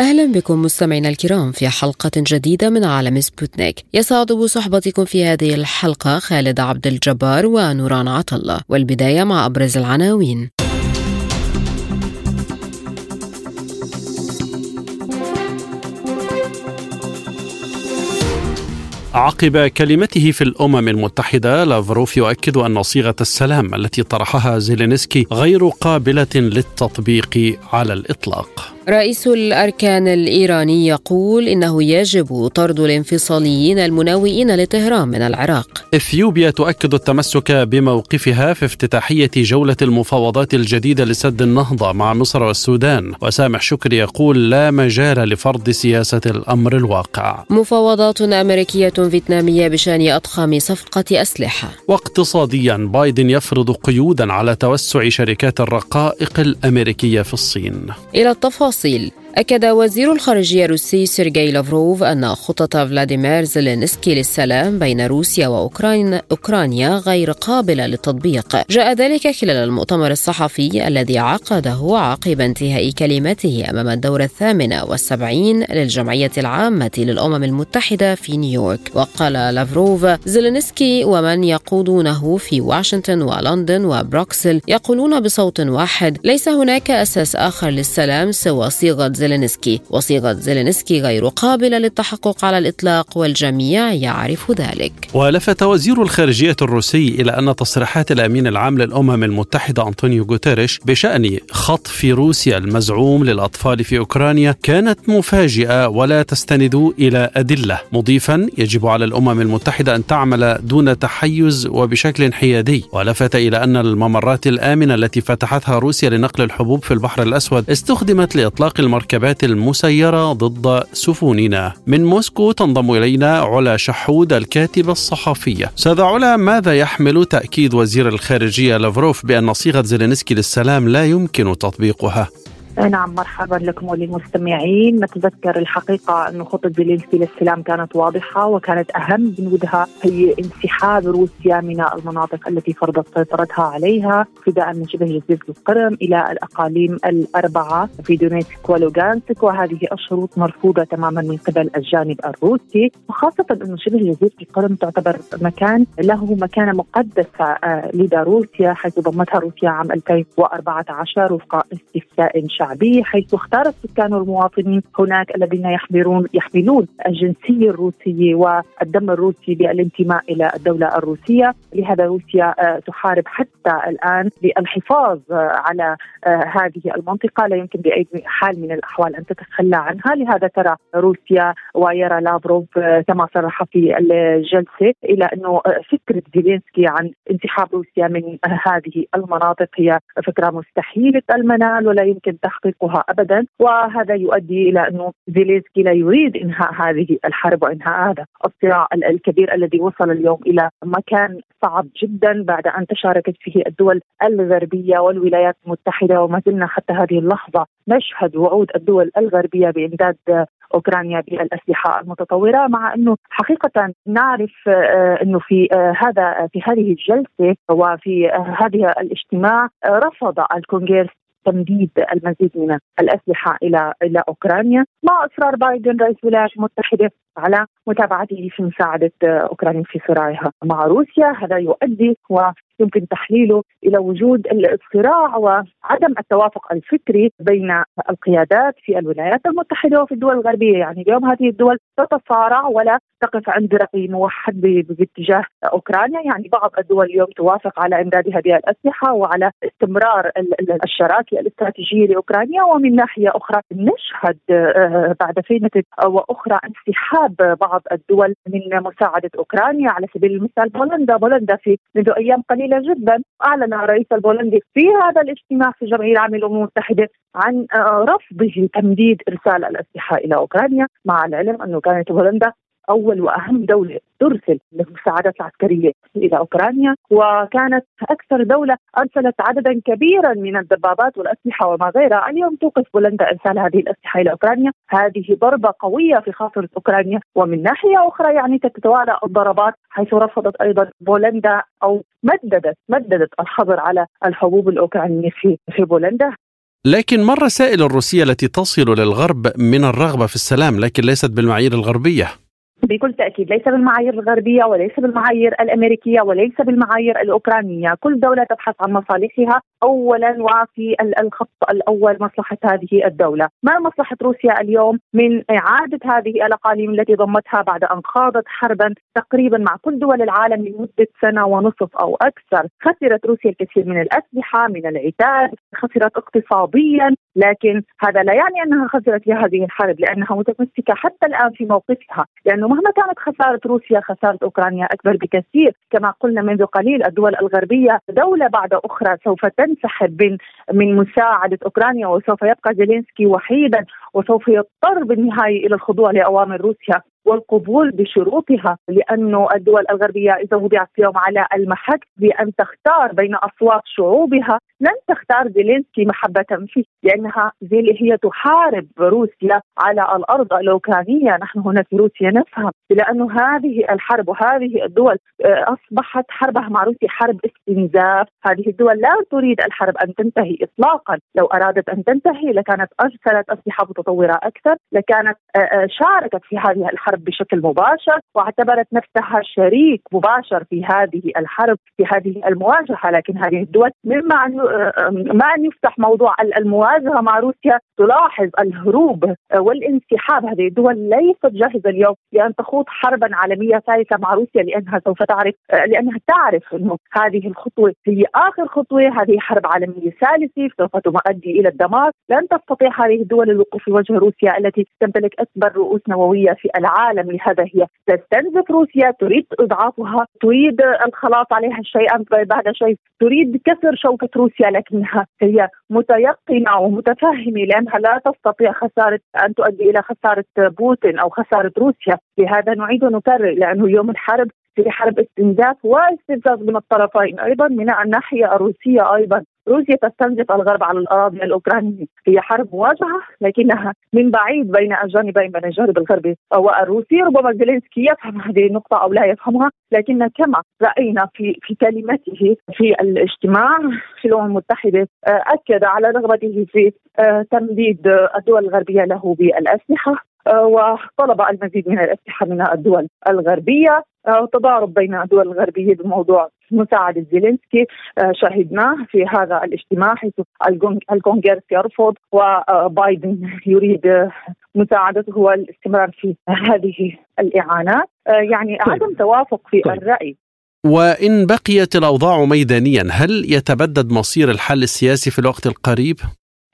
أهلا بكم مستمعينا الكرام في حلقة جديدة من عالم سبوتنيك. يسعد بصحبتكم في هذه الحلقة خالد عبد الجبار ونوران عطلة. والبداية مع أبرز العناوين. عقب كلمته في الأمم المتحدة لافروف يؤكد أن صيغة السلام التي طرحها زيلينسكي غير قابلة للتطبيق على الإطلاق. رئيس الأركان الإيراني يقول إنه يجب طرد الانفصاليين المناوئين لطهران من العراق. إثيوبيا تؤكد التمسك بموقفها في افتتاحية جولة المفاوضات الجديدة لسد النهضة مع مصر والسودان. وسامح شكري يقول لا مجال لفرض سياسة الأمر الواقع. مفاوضات أمريكية فيتنامية بشأن أضخم صفقة أسلحة. واقتصاديا بايدن يفرض قيودا على توسع شركات الرقائق الأمريكية في الصين. إلى التفاصيل التفاصيل أكد وزير الخارجية الروسي سيرجي لافروف أن خطط فلاديمير زيلينسكي للسلام بين روسيا وأوكرانيا أوكرانيا غير قابلة للتطبيق. جاء ذلك خلال المؤتمر الصحفي الذي عقده عقب انتهاء كلمته أمام الدورة الثامنة والسبعين للجمعية العامة للأمم المتحدة في نيويورك. وقال لافروف زيلينسكي ومن يقودونه في واشنطن ولندن وبروكسل يقولون بصوت واحد ليس هناك أساس آخر للسلام سوى صيغة زيلينسكي. وصيغة زيلينسكي غير قابلة للتحقق على الإطلاق والجميع يعرف ذلك. ولفت وزير الخارجية الروسي إلى أن تصريحات الأمين العام للأمم المتحدة أنطونيو غوتيريش بشأن خطف روسيا المزعوم للأطفال في أوكرانيا كانت مفاجئة ولا تستند إلى أدلة. مضيفا يجب على الأمم المتحدة أن تعمل دون تحيز وبشكل حيادي. ولفت إلى أن الممرات الآمنة التي فتحتها روسيا لنقل الحبوب في البحر الأسود استخدمت لإطلاق المركبات المسيرة ضد سفننا من موسكو تنضم إلينا علا شحود الكاتبة الصحفية أستاذة علا ماذا يحمل تأكيد وزير الخارجية لافروف بأن صيغة زيلينسكي للسلام لا يمكن تطبيقها؟ نعم مرحبا لكم وللمستمعين. نتذكر الحقيقة أن خطة زيلينسكي للسلام كانت واضحة وكانت أهم بنودها هي انسحاب روسيا من المناطق التي فرضت سيطرتها عليها ابتداء من شبه جزيرة القرم إلى الأقاليم الأربعة في دونيتسك ولوغانسك. وهذه الشروط مرفوضة تماما من قبل الجانب الروسي. وخاصة أن شبه جزيرة القرم تعتبر مكان له مكانة مقدسة آه، لدى روسيا حيث ضمتها روسيا عام 2014 وفق استفتاء شعبي. حيث اختار السكان والمواطنين هناك الذين يحملون يحملون الجنسية الروسية والدم الروسي بالانتماء إلى الدولة الروسية، لهذا روسيا آه، تحارب حتى الآن للحفاظ آه، على آه، هذه المنطقة. لا يمكن بأي حال من الأحوال أن تتخلى عنها، لهذا ترى روسيا ويرى لافروف كما صرح في الجلسة إلى أنه فكره زيلينسكي عن انسحاب روسيا من هذه المناطق هي فكرة مستحيلة. المنال ولا يمكن تحقيقها ابدا وهذا يؤدي إلى انه زيلينسكي لا يريد إنهاء هذه الحرب وإنهاء هذا الصراع الكبير الذي وصل اليوم إلى مكان صعب جدا بعد أن تشاركت فيه الدول الغربية والولايات المتحدة وما زلنا حتى هذه اللحظة نشهد وعود الدول الغربية بإمداد أوكرانيا بالأسلحة المتطورة مع انه حقيقة نعرف آه، أنه في آه، هذا في هذه الجلسة وفي آه، هذه الاجتماع رفض الكونغرس تمديد المزيد من الأسلحة إلى إلى أوكرانيا مع إصرار بايدن رئيس الولايات المتحدة على متابعته في مساعدة أوكرانيا في صراعها مع روسيا. هذا يؤدي ويمكن تحليله إلى وجود الصراع وعدم التوافق الفكري بين القيادات في الولايات المتحدة وفي الدول الغربية. يعني اليوم هذه الدول تتصارع ولا تقف عند رأي موحد باتجاه أوكرانيا. يعني بعض الدول اليوم توافق على إمداد هذه الأسلحة وعلى استمرار الشراكة الاستراتيجية لأوكرانيا. ومن ناحية أخرى نشهد آه، بعد فينه وأخرى انسحاب بعض الدول من مساعدة أوكرانيا. على سبيل المثال بولندا. بولندا في منذ أيام قليلة جدا. أعلن الرئيس البولندي في هذا الاجتماع في الجمعيه العامه للأمم المتحدة عن آه، رفضه تمديد إرسال الأسلحة إلى أوكرانيا مع العلم انه كانت بولندا أول وأهم دولة ترسل المساعدات العسكرية إلى أوكرانيا وكانت أكثر دولة أرسلت عددا كبيرا من الدبابات والأسلحة وما غيرها، اليوم توقف بولندا إرسال هذه الأسلحة إلى أوكرانيا، هذه ضربة قوية في خاطر أوكرانيا. ومن ناحية أخرى يعني تتوالى الضربات حيث رفضت أيضا بولندا أو مددت مددت الحظر على الحبوب الأوكرانية في في بولندا. لكن ما الرسائل الروسية التي تصل للغرب من الرغبة في السلام لكن ليست بالمعايير الغربية؟ بكل تأكيد ليس بالمعايير الغربية وليس بالمعايير الأمريكية وليس بالمعايير الأوكرانية، كل دولة تبحث عن مصالحها اولا وفي الخط الأول مصلحة هذه الدولة، ما مصلحة روسيا اليوم من إعادة هذه الأقاليم التي ضمتها بعد أن خاضت حربا تقريبا مع كل دول العالم لمدة سنة ونصف أو أكثر، خسرت روسيا الكثير من الأسلحة، من العتاد، خسرت اقتصاديا، لكن هذا لا يعني أنها خسرت في هذه الحرب لأنها متمسكة حتى الآن في موقفها، لأنه مهما كانت خسارة روسيا خسارة أوكرانيا أكبر بكثير، كما قلنا منذ قليل الدول الغربية دولة بعد أخرى سوف تنسحب من من مساعدة أوكرانيا وسوف يبقى زيلينسكي وحيدا وسوف يضطر بالنهاية إلى الخضوع لأوامر روسيا. والقبول بشروطها لأن الدول الغربية إذا وضعت اليوم على المحك بأن تختار بين أصوات شعوبها لن تختار زيلينسكي محبة فيه لأنها هي تحارب روسيا على الأرض الأوكرانية. نحن هنا في روسيا نفهم لأن هذه الحرب وهذه الدول آه، أصبحت حربها مع روسيا حرب استنزاف. هذه الدول لا تريد الحرب أن تنتهي إطلاقا. لو أرادت أن تنتهي لكانت أرسلت أسلحة متطورة أكثر لكانت آه، آه، شاركت في هذه الحرب بشكل مباشر واعتبرت نفسها شريك مباشر في هذه الحرب في هذه المواجهة. لكن هذه الدول مما أن ما أن يفتح موضوع المواجهة مع روسيا تلاحظ الهروب والانسحاب. هذه الدول ليست جاهزة اليوم لأن تخوض حربا عالمية ثالثة مع روسيا لأنها سوف تعرف لأنها تعرف أنه هذه الخطوة هي آخر خطوة. هذه حرب عالمية ثالثة سوف تؤدي إلى الدمار. لن تستطيع هذه الدول الوقوف في وجه روسيا التي تمتلك أكبر رؤوس نووية في العالم. لهذا هي. تستنزف روسيا تريد إضعافها تريد الخلاص عليها شيئا بعد شيء. تريد كسر شوكة روسيا لكنها هي متيقنة ومتفهمة لأنها لا تستطيع خسارة أن تؤدي إلى خسارة بوتين أو خسارة روسيا. لهذا نعيد ونكرر لأنه يوم الحرب في حرب استنزاف واستنزاف من الطرفين أيضا من الناحية الروسية أيضا. روسيا تستنزف الغرب على الأراضي الأوكرانية. هي حرب مواجهه لكنها من بعيد بين الجانبين بين الجانب الغربي والروسي. ربما زيلينسكي يفهم هذه النقطة أو لا يفهمها لكن كما رأينا في في كلمته في الاجتماع في الامم المتحدة آه، أكد على رغبته في آه، تمديد الدول الغربية له بالأسلحة آه، وطلب المزيد من الأسلحة من الدول الغربية تضارب بين الدول الغربية بموضوع مساعدة زيلينسكي آه، شاهدناه في هذا الاجتماع حيث الكونغرس يرفض وبايدن يريد مساعدته والاستمرار في هذه الإعانات يعني طيب. عدم توافق في طيب. الرأي وإن بقيت الأوضاع ميدانيا هل يتبدد مصير الحل السياسي في الوقت القريب؟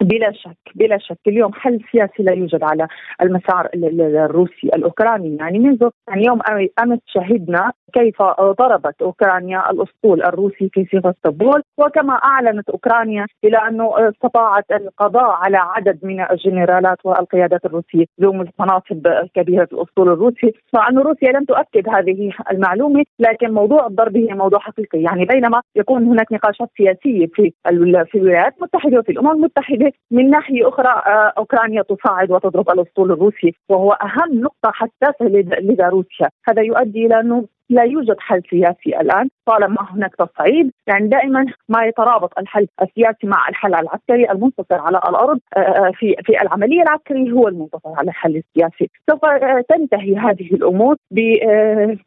بلا شك بلا شك. اليوم حل سياسي لا يوجد على المسار الروسي الأوكراني. يعني منذ يوم أمس شهدنا كيف ضربت أوكرانيا الأسطول الروسي في سيفاستوبول وكما أعلنت أوكرانيا إلى انه استطاعت القضاء على عدد من الجنرالات والقيادات الروسية ذو مناصب كبيره الأسطول الروسي. مع أن روسيا لم تؤكد هذه المعلومة لكن موضوع الضرب هي موضوع حقيقي. يعني بينما يكون هناك نقاشات سياسية في في الولايات المتحدة وفي الأمم المتحدة من ناحية أخرى آه، أوكرانيا تصاعد وتضرب الأسطول الروسي وهو أهم نقطة حساسه لدى روسيا هذا يؤدي إلى أنه لا يوجد حل سياسي الآن طالما هناك تصعيد يعني دائما ما يترابط الحل السياسي مع الحل العسكري المنتصر على الأرض آه، آه، في في العملية العسكرية هو المنتصر على الحل السياسي. سوف آه، تنتهي هذه الأمور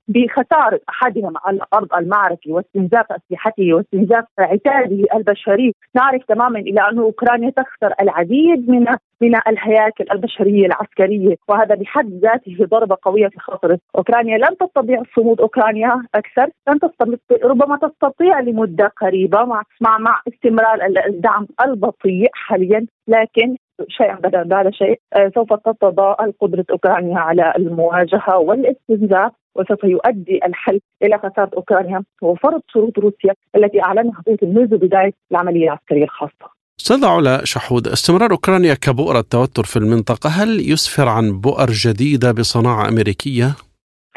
بخسارة أحدهم على ارض المعركه واستنزاف أسلحته واستنزاف عتاده البشري. نعرف تماما إلى أن أوكرانيا تخسر العديد من من الهياكل البشرية العسكرية وهذا بحد ذاته ضربة قوية في خاطر أوكرانيا لن تستطيع صمود أوكرانيا أكثر لن تستطيع ربما تستطيع لمدة قريبة مع مع مع استمرار الدعم البطيء حاليا لكن شيئا بعد شيء آه، سوف تتضاءل قدره أوكرانيا على المواجهة والاستنزاف وسوف يؤدي الحل إلى خسارة أوكرانيا وفرض شروط روسيا التي أعلنها بوتين منذ بداية العملية العسكرية الخاصة. أستاذ علا شحود استمرار أوكرانيا كبؤرة توتر في المنطقة هل يسفر عن بؤر جديدة بصناعة أمريكية؟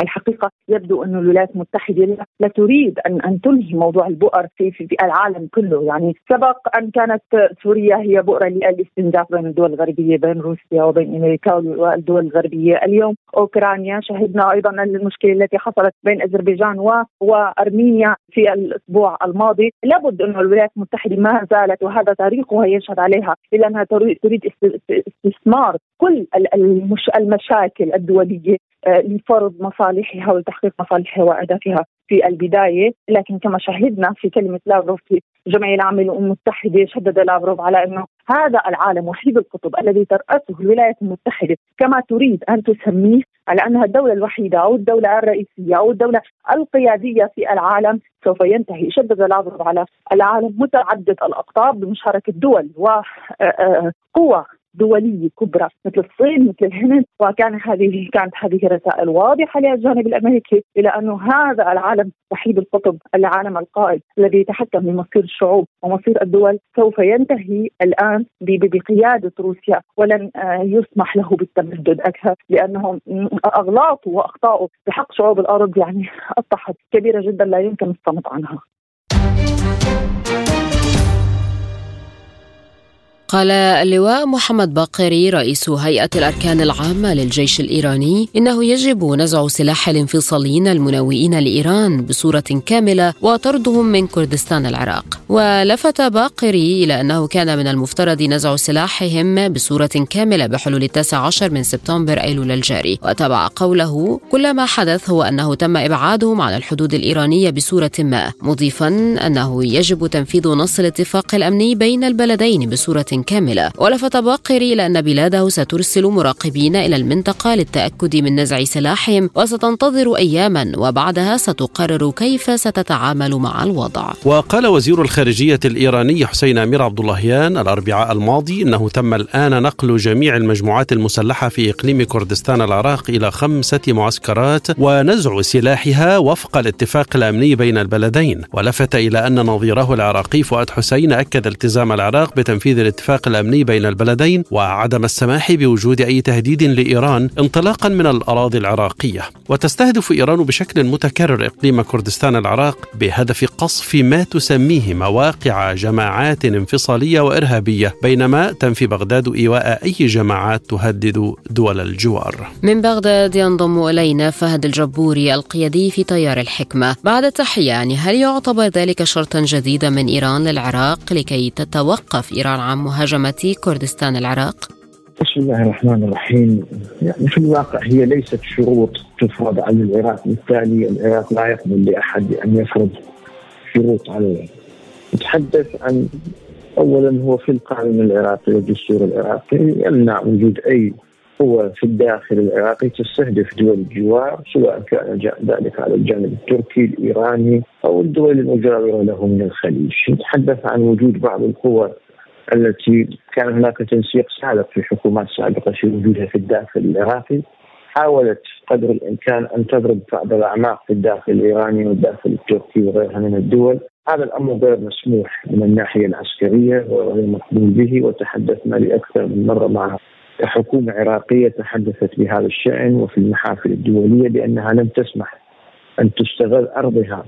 الحقيقة يبدو أن الولايات المتحدة لا تريد ان أن تنهي موضوع البؤر في, في, العالم كله. يعني سبق أن كانت سوريا هي بؤرة للاستنزاف بين الدول الغربية بين روسيا وبين أمريكا والدول الغربية. اليوم أوكرانيا شهدنا أيضا المشكلة التي حصلت بين أذربيجان و... وأرمينيا في الأسبوع الماضي. لابد أن الولايات المتحدة ما زالت وهذا تاريخها يشهد عليها الا أنها تريد استثمار كل المش... المشاكل الدولية لفرض مصالحها وتحقيق مصالحها وأهدافها في البداية، لكن كما شهدنا في كلمة لافروف في الجمعيه العامه للامم المتحدة شدد لافروف على أنه هذا العالم وحيد القطب الذي ترأسه الولايات المتحدة كما تريد أن تسميه على أنها الدولة الوحيدة أو الدولة الرئيسية أو الدولة القيادية في العالم سوف ينتهي. شدد لافروف على العالم متعدد الأقطاب بمشاركة دول وقوى آه، آه، دولية كبرى مثل الصين مثل الهند وكان هذه كانت هذه رسائل واضحة للجانب الأمريكي إلى انه هذا العالم وحيد القطب العالم القائد الذي يتحكم بمصير الشعوب ومصير الدول سوف ينتهي الآن بقيادة روسيا ولن آه، يسمح له بالتمدد أكثر لأنه أغلاطه واخطائه بحق شعوب الأرض يعني أصبحت كبيرة جدا لا يمكن الصمت عنها. قال اللواء محمد باقري رئيس هيئة الأركان العامة للجيش الإيراني إنه يجب نزع سلاح الانفصاليين المنوئين لإيران بصورة كاملة وطردهم من كردستان العراق. ولفت باقري إلى أنه كان من المفترض نزع سلاحهم بصورة كاملة بحلول التاسع عشر من سبتمبر أيلول الجاري. وتبع قوله كل ما حدث هو أنه تم إبعادهم عن الحدود الإيرانية بصورة ما مضيفا أنه يجب تنفيذ نص الاتفاق الأمني بين البلدين بصورة كاملة. ولفت باقري إلى أن بلاده سترسل مراقبين إلى المنطقة للتأكد من نزع سلاحهم وستنتظر أياما وبعدها ستقرر كيف ستتعامل مع الوضع. وقال وزير الخارجية الإيراني حسين أمير عبد اللهيان الأربعاء الماضي أنه تم الآن نقل جميع المجموعات المسلحة في إقليم كردستان العراق إلى خمسة معسكرات ونزع سلاحها وفق الاتفاق الأمني بين البلدين. ولفت إلى أن نظيره العراقي فؤاد حسين أكد التزام العراق بتنفيذ الاتفاق الاتفاق الأمني بين البلدين وعدم السماح بوجود أي تهديد لإيران انطلاقا من الأراضي العراقية. وتستهدف إيران بشكل متكرر إقليم كردستان العراق بهدف قصف ما تسميه مواقع جماعات انفصالية وإرهابية بينما تنفي بغداد إيواء أي جماعات تهدد دول الجوار. من بغداد ينضم إلينا فهد الجبوري القيادي في تيار الحكمة، بعد التحية يعني هل يعتبر ذلك شرطا جديدا من إيران للعراق لكي تتوقف إيران عن مهاجمة كردستان العراق؟ بسم الله الرحمن الرحيم. يعني في الواقع هي ليست شروط تفرض على العراق. بالتالي العراق لا يقبل لأحد أن يفرض شروط عليه نتحدث عن اولا هو في القانون العراقي والدستور العراقي. يمنع وجود أي قوة في الداخل العراقي تستهدف دول الجوار سواء كان ذلك على الجانب التركي الإيراني أو الدول المجاورة له من الخليج، نتحدث عن وجود بعض القوى التي كان هناك تنسيق سابق في حكومات سابقة في وجودها في الداخل العراقي حاولت قدر الإمكان أن تضرب بعض الأعماق في الداخل الإيراني والداخل التركي وغيرها من الدول. هذا الأمر غير مسموح من الناحية العسكرية وغير مقبول به وتحدثنا لأكثر من مرة مع حكومة عراقية تحدثت بهذا الشأن وفي المحافل الدولية بأنها لم تسمح أن تستغل أرضها.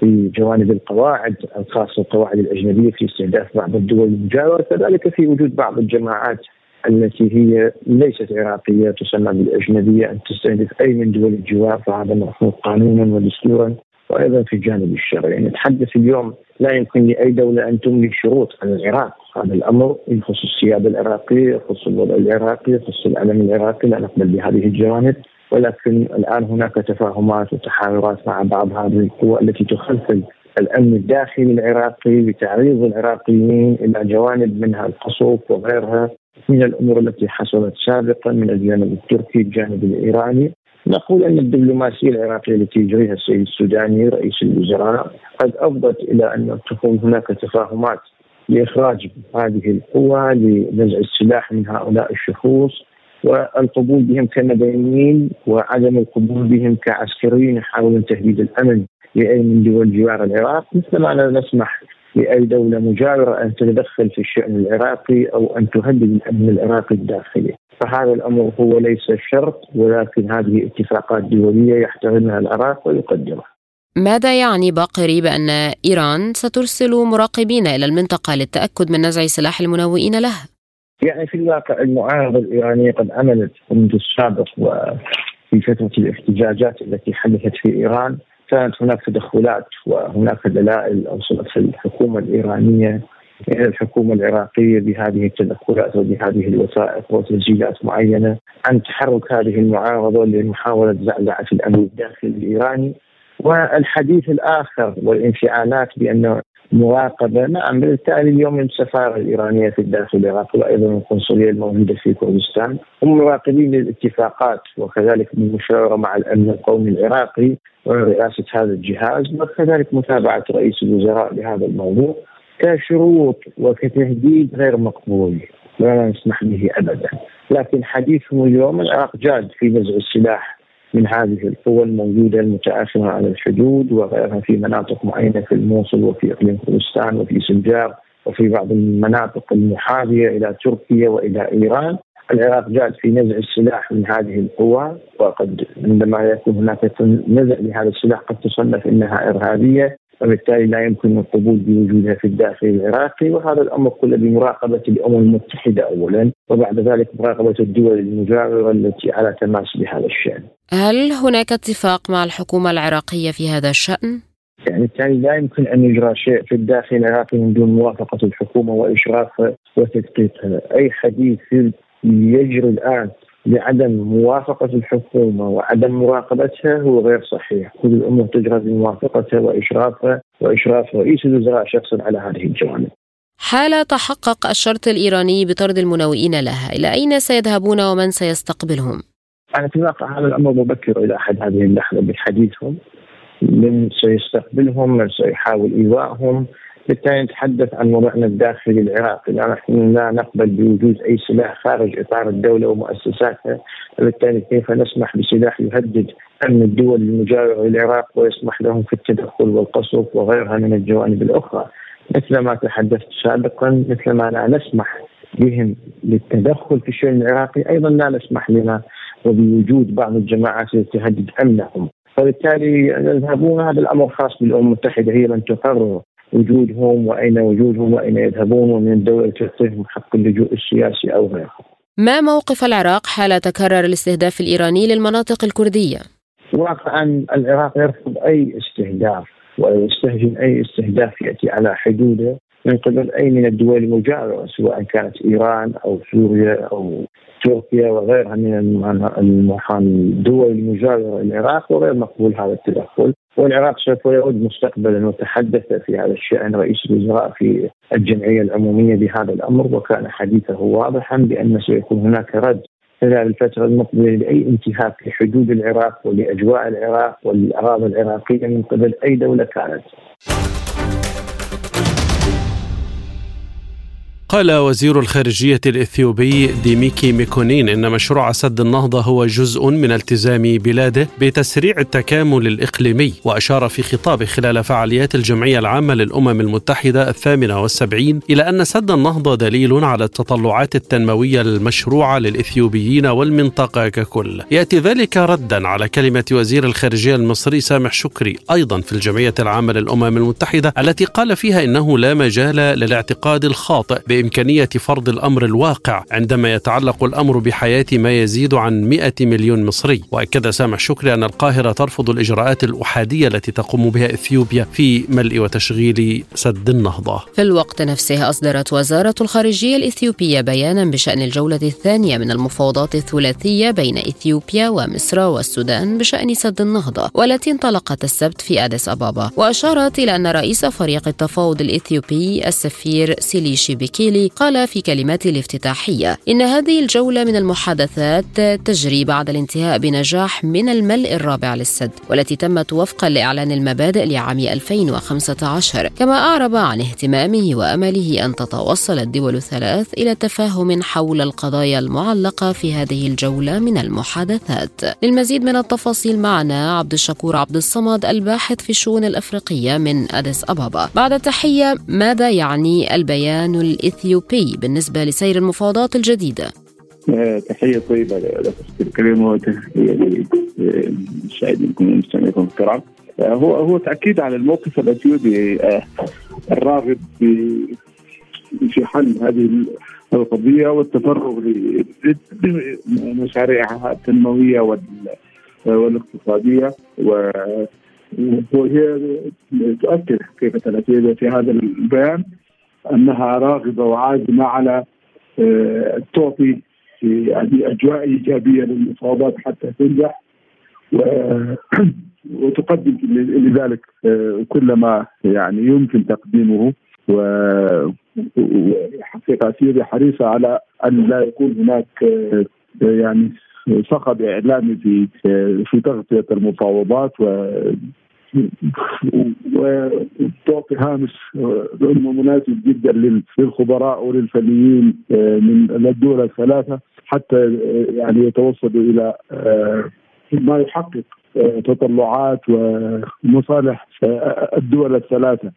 في جوانب القواعد الخاصه القواعد الأجنبية في استهداف بعض الدول المجاورة كذلك في وجود بعض الجماعات التي هي ليست عراقية تسمى بالأجنبية أن تستهدف أي من دول الجوار فهذا مرفوض قانونا ودستورا وأيضا في الجانب الشرعي يعني نتحدث اليوم لا يمكن لأي دولة أن تملي شروط على العراق. هذا الأمر يخص السياده العراقية يخص الوضع العراقي يخص العلم العراقي لا نقبل بهذه الجوانب. ولكن الآن هناك تفاهمات وتحاورات مع بعض هذه القوى التي تخلخل الأمن الداخلي العراقي بتعريض العراقيين إلى جوانب منها القصف وغيرها من الأمور التي حصلت سابقا من الجانب التركي الجانب الإيراني. نقول أن الدبلوماسية العراقية التي يجريها السيد السوداني رئيس الوزراء قد أفضت إلى أن تكون هناك تفاهمات لإخراج هذه القوى لنزع السلاح من هؤلاء الشخوص والقبول بهم كمدنيين وعدم القبول بهم كعسكريين يحاولون تهديد الأمن لأي من دول جوار العراق مثل ما لا نسمح لأي دولة مجاورة أن تتدخل في الشأن العراقي أو أن تهدد الأمن العراقي الداخلي، فهذا الأمر هو ليس شرط ولكن هذه اتفاقات دولية يحترمها العراق ويقدرها. ماذا يعني باقري بان إيران سترسل مراقبين إلى المنطقة للتأكد من نزع سلاح المنوئين له؟ يعني في الواقع المعارضه الإيرانية قد عملت منذ السابق وفي فترة الاحتجاجات التي حدثت في إيران كانت هناك تدخلات وهناك دلائل أوصلت الحكومة الإيرانية إلى الحكومة العراقية بهذه التدخلات وبهذه الوثائق وتسجيلات معينة عن تحرك هذه المعارضة لمحاولة زعزعة الأمن الداخلي الإيراني. والحديث الآخر والانفعالات بأن مراقبة نعم بالتالي اليوم السفارة الإيرانية في الداخل العراقي وأيضا القنصلية الموجودة في كردستان هم مراقبين للاتفاقات وكذلك بالمشاوره مع الأمن القومي العراقي ورئاسه هذا الجهاز وكذلك متابعة رئيس الوزراء لهذا الموضوع كشروط وكتهديد غير مقبول. لا نسمح به ابدا. لكن حديثهم اليوم العراق جاد في نزع السلاح من هذه القوى الموجودة المتآخمه على الحدود وغيرها في مناطق معينة في الموصل وفي إقليم كردستان وفي سنجار وفي بعض المناطق المحاذية إلى تركيا وإلى إيران. العراق جاد في نزع السلاح من هذه القوى وقد عندما يكون هناك نزع لهذا السلاح قد تصنف إنها إرهابية. وبالتالي لا يمكن القبول بوجودها في الداخل العراقي وهذا الأمر كله بمراقبة الأمم المتحدة اولا وبعد ذلك مراقبة الدول المجاورة التي على تماس بهذا الشأن. هل هناك اتفاق مع الحكومة العراقية في هذا الشأن؟ يعني بالتالي لا يمكن أن يجرى شيء في الداخل العراقي من دون موافقة الحكومة واشرافها وتدقيقها، أي حديث يجري الآن لعدم موافقة الحكومة وعدم مراقبتها هو غير صحيح. كل الأمور تجرى بموافقتها وإشرافها وإشراف رئيس الوزراء شخصا على هذه الجوانب. حال تحقق الشرط الإيراني بطرد المنوئين لها إلى أين سيذهبون ومن سيستقبلهم؟ أنا في الواقع هذا الأمر مبكر إلى حد هذه اللحظة بحديثهم. من سيستقبلهم من سيحاول إيواءهم بالتالي نتحدث عن وضعنا الداخلي العراقي نحن لا نقبل بوجود أي سلاح خارج إطار الدولة ومؤسساتها وبالتالي كيف نسمح بسلاح يهدد أمن الدول المجاورة للعراق ويسمح لهم في التدخل والقصف وغيرها من الجوانب الأخرى؟ مثل ما تحدثت سابقا مثل ما لا نسمح بهم للتدخل في الشأن العراقي أيضا لا نسمح لنا وبوجود بعض الجماعات التي تهدد أمنهم. فبالتالي يذهبون هذا الأمر خاص بالأمم المتحدة هي من تقرر وجودهم وأين وجودهم وأين يذهبون ومن الدولة تعطيهم حق اللجوء السياسي أو غيره. ما موقف العراق حال تكرر الاستهداف الإيراني للمناطق الكردية؟ واقعا العراق يرفض أي استهداف ويستهجن أي استهداف يأتي على حدوده من قبل أي من الدول المجاورة سواء كانت إيران أو سوريا أو تركيا وغيرها من الدول المجاورة للعراق وغير مقبول هذا التدخل. والعراق سوف يعود مستقبلا وتحدث في هذا الشأن رئيس الوزراء في الجمعية العمومية بهذا الأمر وكان حديثه واضحا بأن سيكون هناك رد خلال الفترة المقبلة لأي انتهاك لحدود العراق ولأجواء العراق والأراضي العراقية من قبل أي دولة كانت. قال وزير الخارجية الإثيوبي ديميكي ميكونين إن مشروع سد النهضة هو جزء من التزام بلاده بتسريع التكامل الإقليمي وأشار في خطابه خلال فعاليات الجمعية العامة للأمم المتحدة الثامنة والسبعين إلى أن سد النهضة دليل على التطلعات التنموية المشروعة للإثيوبيين والمنطقة ككل. يأتي ذلك ردا على كلمة وزير الخارجية المصري سامح شكري أيضا في الجمعية العامة للأمم المتحدة التي قال فيها إنه لا مجال للاعتقاد الخاطئ بإمكانية فرض الأمر الواقع عندما يتعلق الأمر بحياة ما يزيد عن 100 مليون مصري. وأكد سامح شكري أن القاهرة ترفض الإجراءات الأحادية التي تقوم بها إثيوبيا في ملء وتشغيل سد النهضة. في الوقت نفسه أصدرت وزارة الخارجية الإثيوبية بيانا بشأن الجولة الثانية من المفاوضات الثلاثية بين إثيوبيا ومصر والسودان بشأن سد النهضة والتي انطلقت السبت في أديس أبابا. وأشارت إلى أن رئيس فريق التفاوض الإثيوبي السفير سيليشي بيكي النسكيلي قال في كلماته الافتتاحية إن هذه الجولة من المحادثات تجري بعد الانتهاء بنجاح من الملء الرابع للسد والتي تمت وفقا لإعلان المبادئ لعام 2015 كما أعرب عن اهتمامه وأمله أن تتوصل الدول الثلاث إلى تفاهم حول القضايا المعلقة في هذه الجولة من المحادثات. للمزيد من التفاصيل معنا عبد الشكور عبد الصمد الباحث في الشؤون الأفريقية من أديس أبابا. بعد التحية ماذا يعني البيان الإثيوبي بالنسبة لسير المفاوضات الجديدة؟ آه، تحية طيبة لأختي الكريمة وتحية للمشاهدينكم ومستمعيكم الكرام. آه، هو هو تأكيد على الموقف الأثيوبي آه، الراغب في في حل هذه القضية والتفرغ لمشاريعها التنموية والاقتصادية. وهي تؤكد كيف الأثيوبيا في هذا البيان. أنها راغبة وعازمة على تعطي في يعني اجواء إيجابية للمفاوضات حتى تنجح وتقدم لذلك كل ما يعني يمكن تقديمه وحقيقة سيريا حريصة على أن لا يكون هناك يعني صخب إعلامي في في تغطية المفاوضات وتعطي هامش مناسب جدا للخبراء وللفنيين من الدول الثلاثة حتى يعني يتوصلوا إلى ما يحقق تطلعات ومصالح الدول الثلاثة.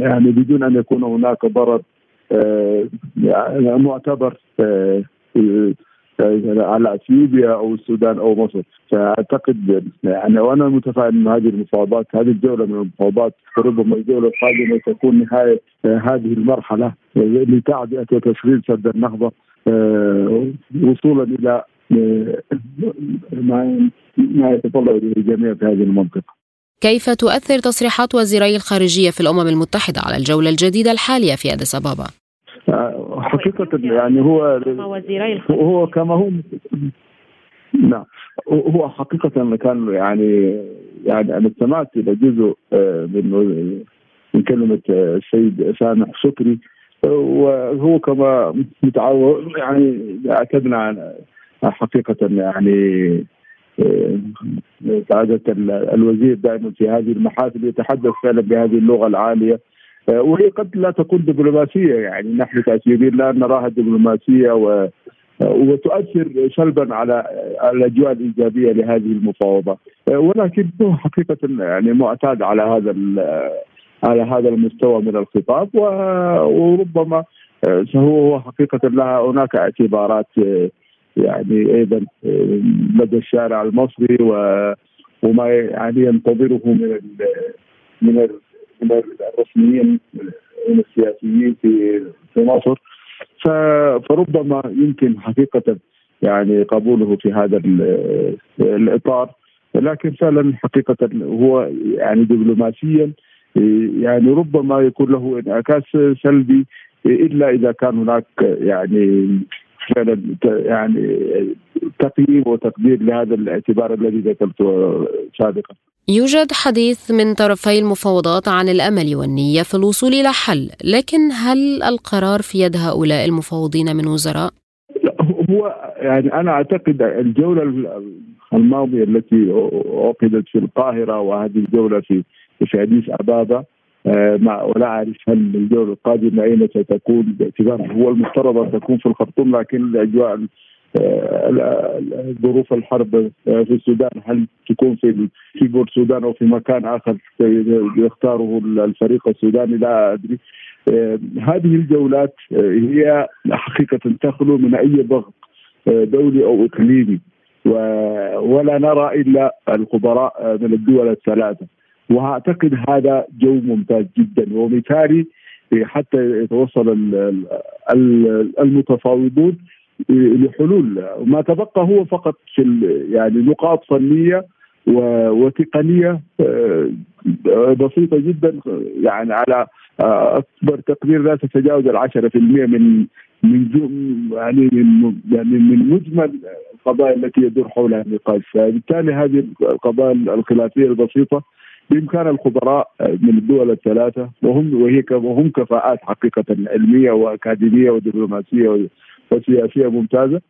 يعني بدون أن يكون هناك ضرر يعني معتبر على أثيوبيا أو السودان أو مصر فأعتقد يعني وأنا متفائل ان هذه المفاوضات هذه الجولة من المفاوضات ربما الجولة القادمة تكون نهاية هذه المرحلة لتعبئه وتشغيل سد النهضة وصولا إلى ما ما يتطلب اليه الجميع في هذه المنطقة. كيف تؤثر تصريحات وزيري الخارجية في الأمم المتحدة على الجولة الجديدة الحالية في أديس أبابا؟ حقيقة يعني هو هو كما هو نعم. هو حقيقة كان يعني يعني أنا استمعت إلى جزء من من كلمة السيد سامح شكري وهو كما متعود يعني اعتدنا عن حقيقة يعني سعادة الوزير دائما في هذه المحافل يتحدث فعلا بهذه اللغة العالية. وهي قد لا تكون دبلوماسية. يعني نحن كاثيوبيين لا نراها دبلوماسية و وتؤثر سلبا على الأجواء الإيجابية لهذه المفاوضات ولكن حقيقة يعني معتاد على هذا على هذا المستوى من الخطاب. وربما هو حقيقة لها هناك اعتبارات يعني أيضا لدى الشارع المصري وما يعني ينتظره من من من الرسميين السياسيين في في مصر. فربما يمكن حقيقة يعني قبوله في هذا الإطار لكن فعلا حقيقة هو يعني دبلوماسيا يعني ربما يكون له انعكاس سلبي إلا إذا كان هناك يعني فعلا يعني تقييم وتقدير لهذا الاعتبار الذي ذكرته سابقا. يوجد حديث من طرفي المفاوضات عن الأمل والنية في الوصول إلى حل، لكن هل القرار في يد هؤلاء المفاوضين من وزراء؟ هو يعني أنا أعتقد الجولة الماضية التي عقدت في القاهرة وهذه الجولة في في أديس أبابا مع ولا أعرف هل الجولة القادمة أين ستكون؟ باعتبار هو المفترض أن تكون في الخرطوم لكن الأجواء ظروف الحرب في السودان هل تكون في في بور السودان أو في مكان آخر يختاره الفريق السوداني؟ لا أدري. هذه الجولات هي حقيقة تخلو من أي ضغط دولي أو إقليمي ولا نرى إلا الخبراء من الدول الثلاثة. وأعتقد هذا جو ممتاز جدا ومثالي حتى يتوصل المتفاوضون لحلول. ما تبقى هو فقط في يعني نقاط فنية وتقنية بسيطة جدا يعني على أكبر تقدير لا تتجاوز ال 10% من من يعني من يعني من مجمل القضايا التي يدور حولها النقاش. فبالتالي هذه القضايا الخلافية البسيطة بإمكان الخبراء من الدول الثلاثة وهم وهي وهم كفاءات حقيقة علمية وأكاديمية ودبلوماسية وسياسية ممتازة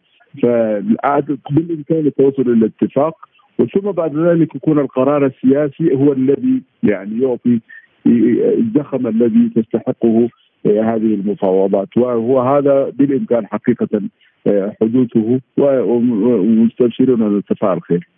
بالإمكان التوصل إلى اتفاق وثم بعد ذلك يكون القرار السياسي هو الذي يعني يعطي الزخم الذي تستحقه هذه المفاوضات وهو هذا بالإمكان حقيقة حدوثه ومستبشرون بالتفاعل خير.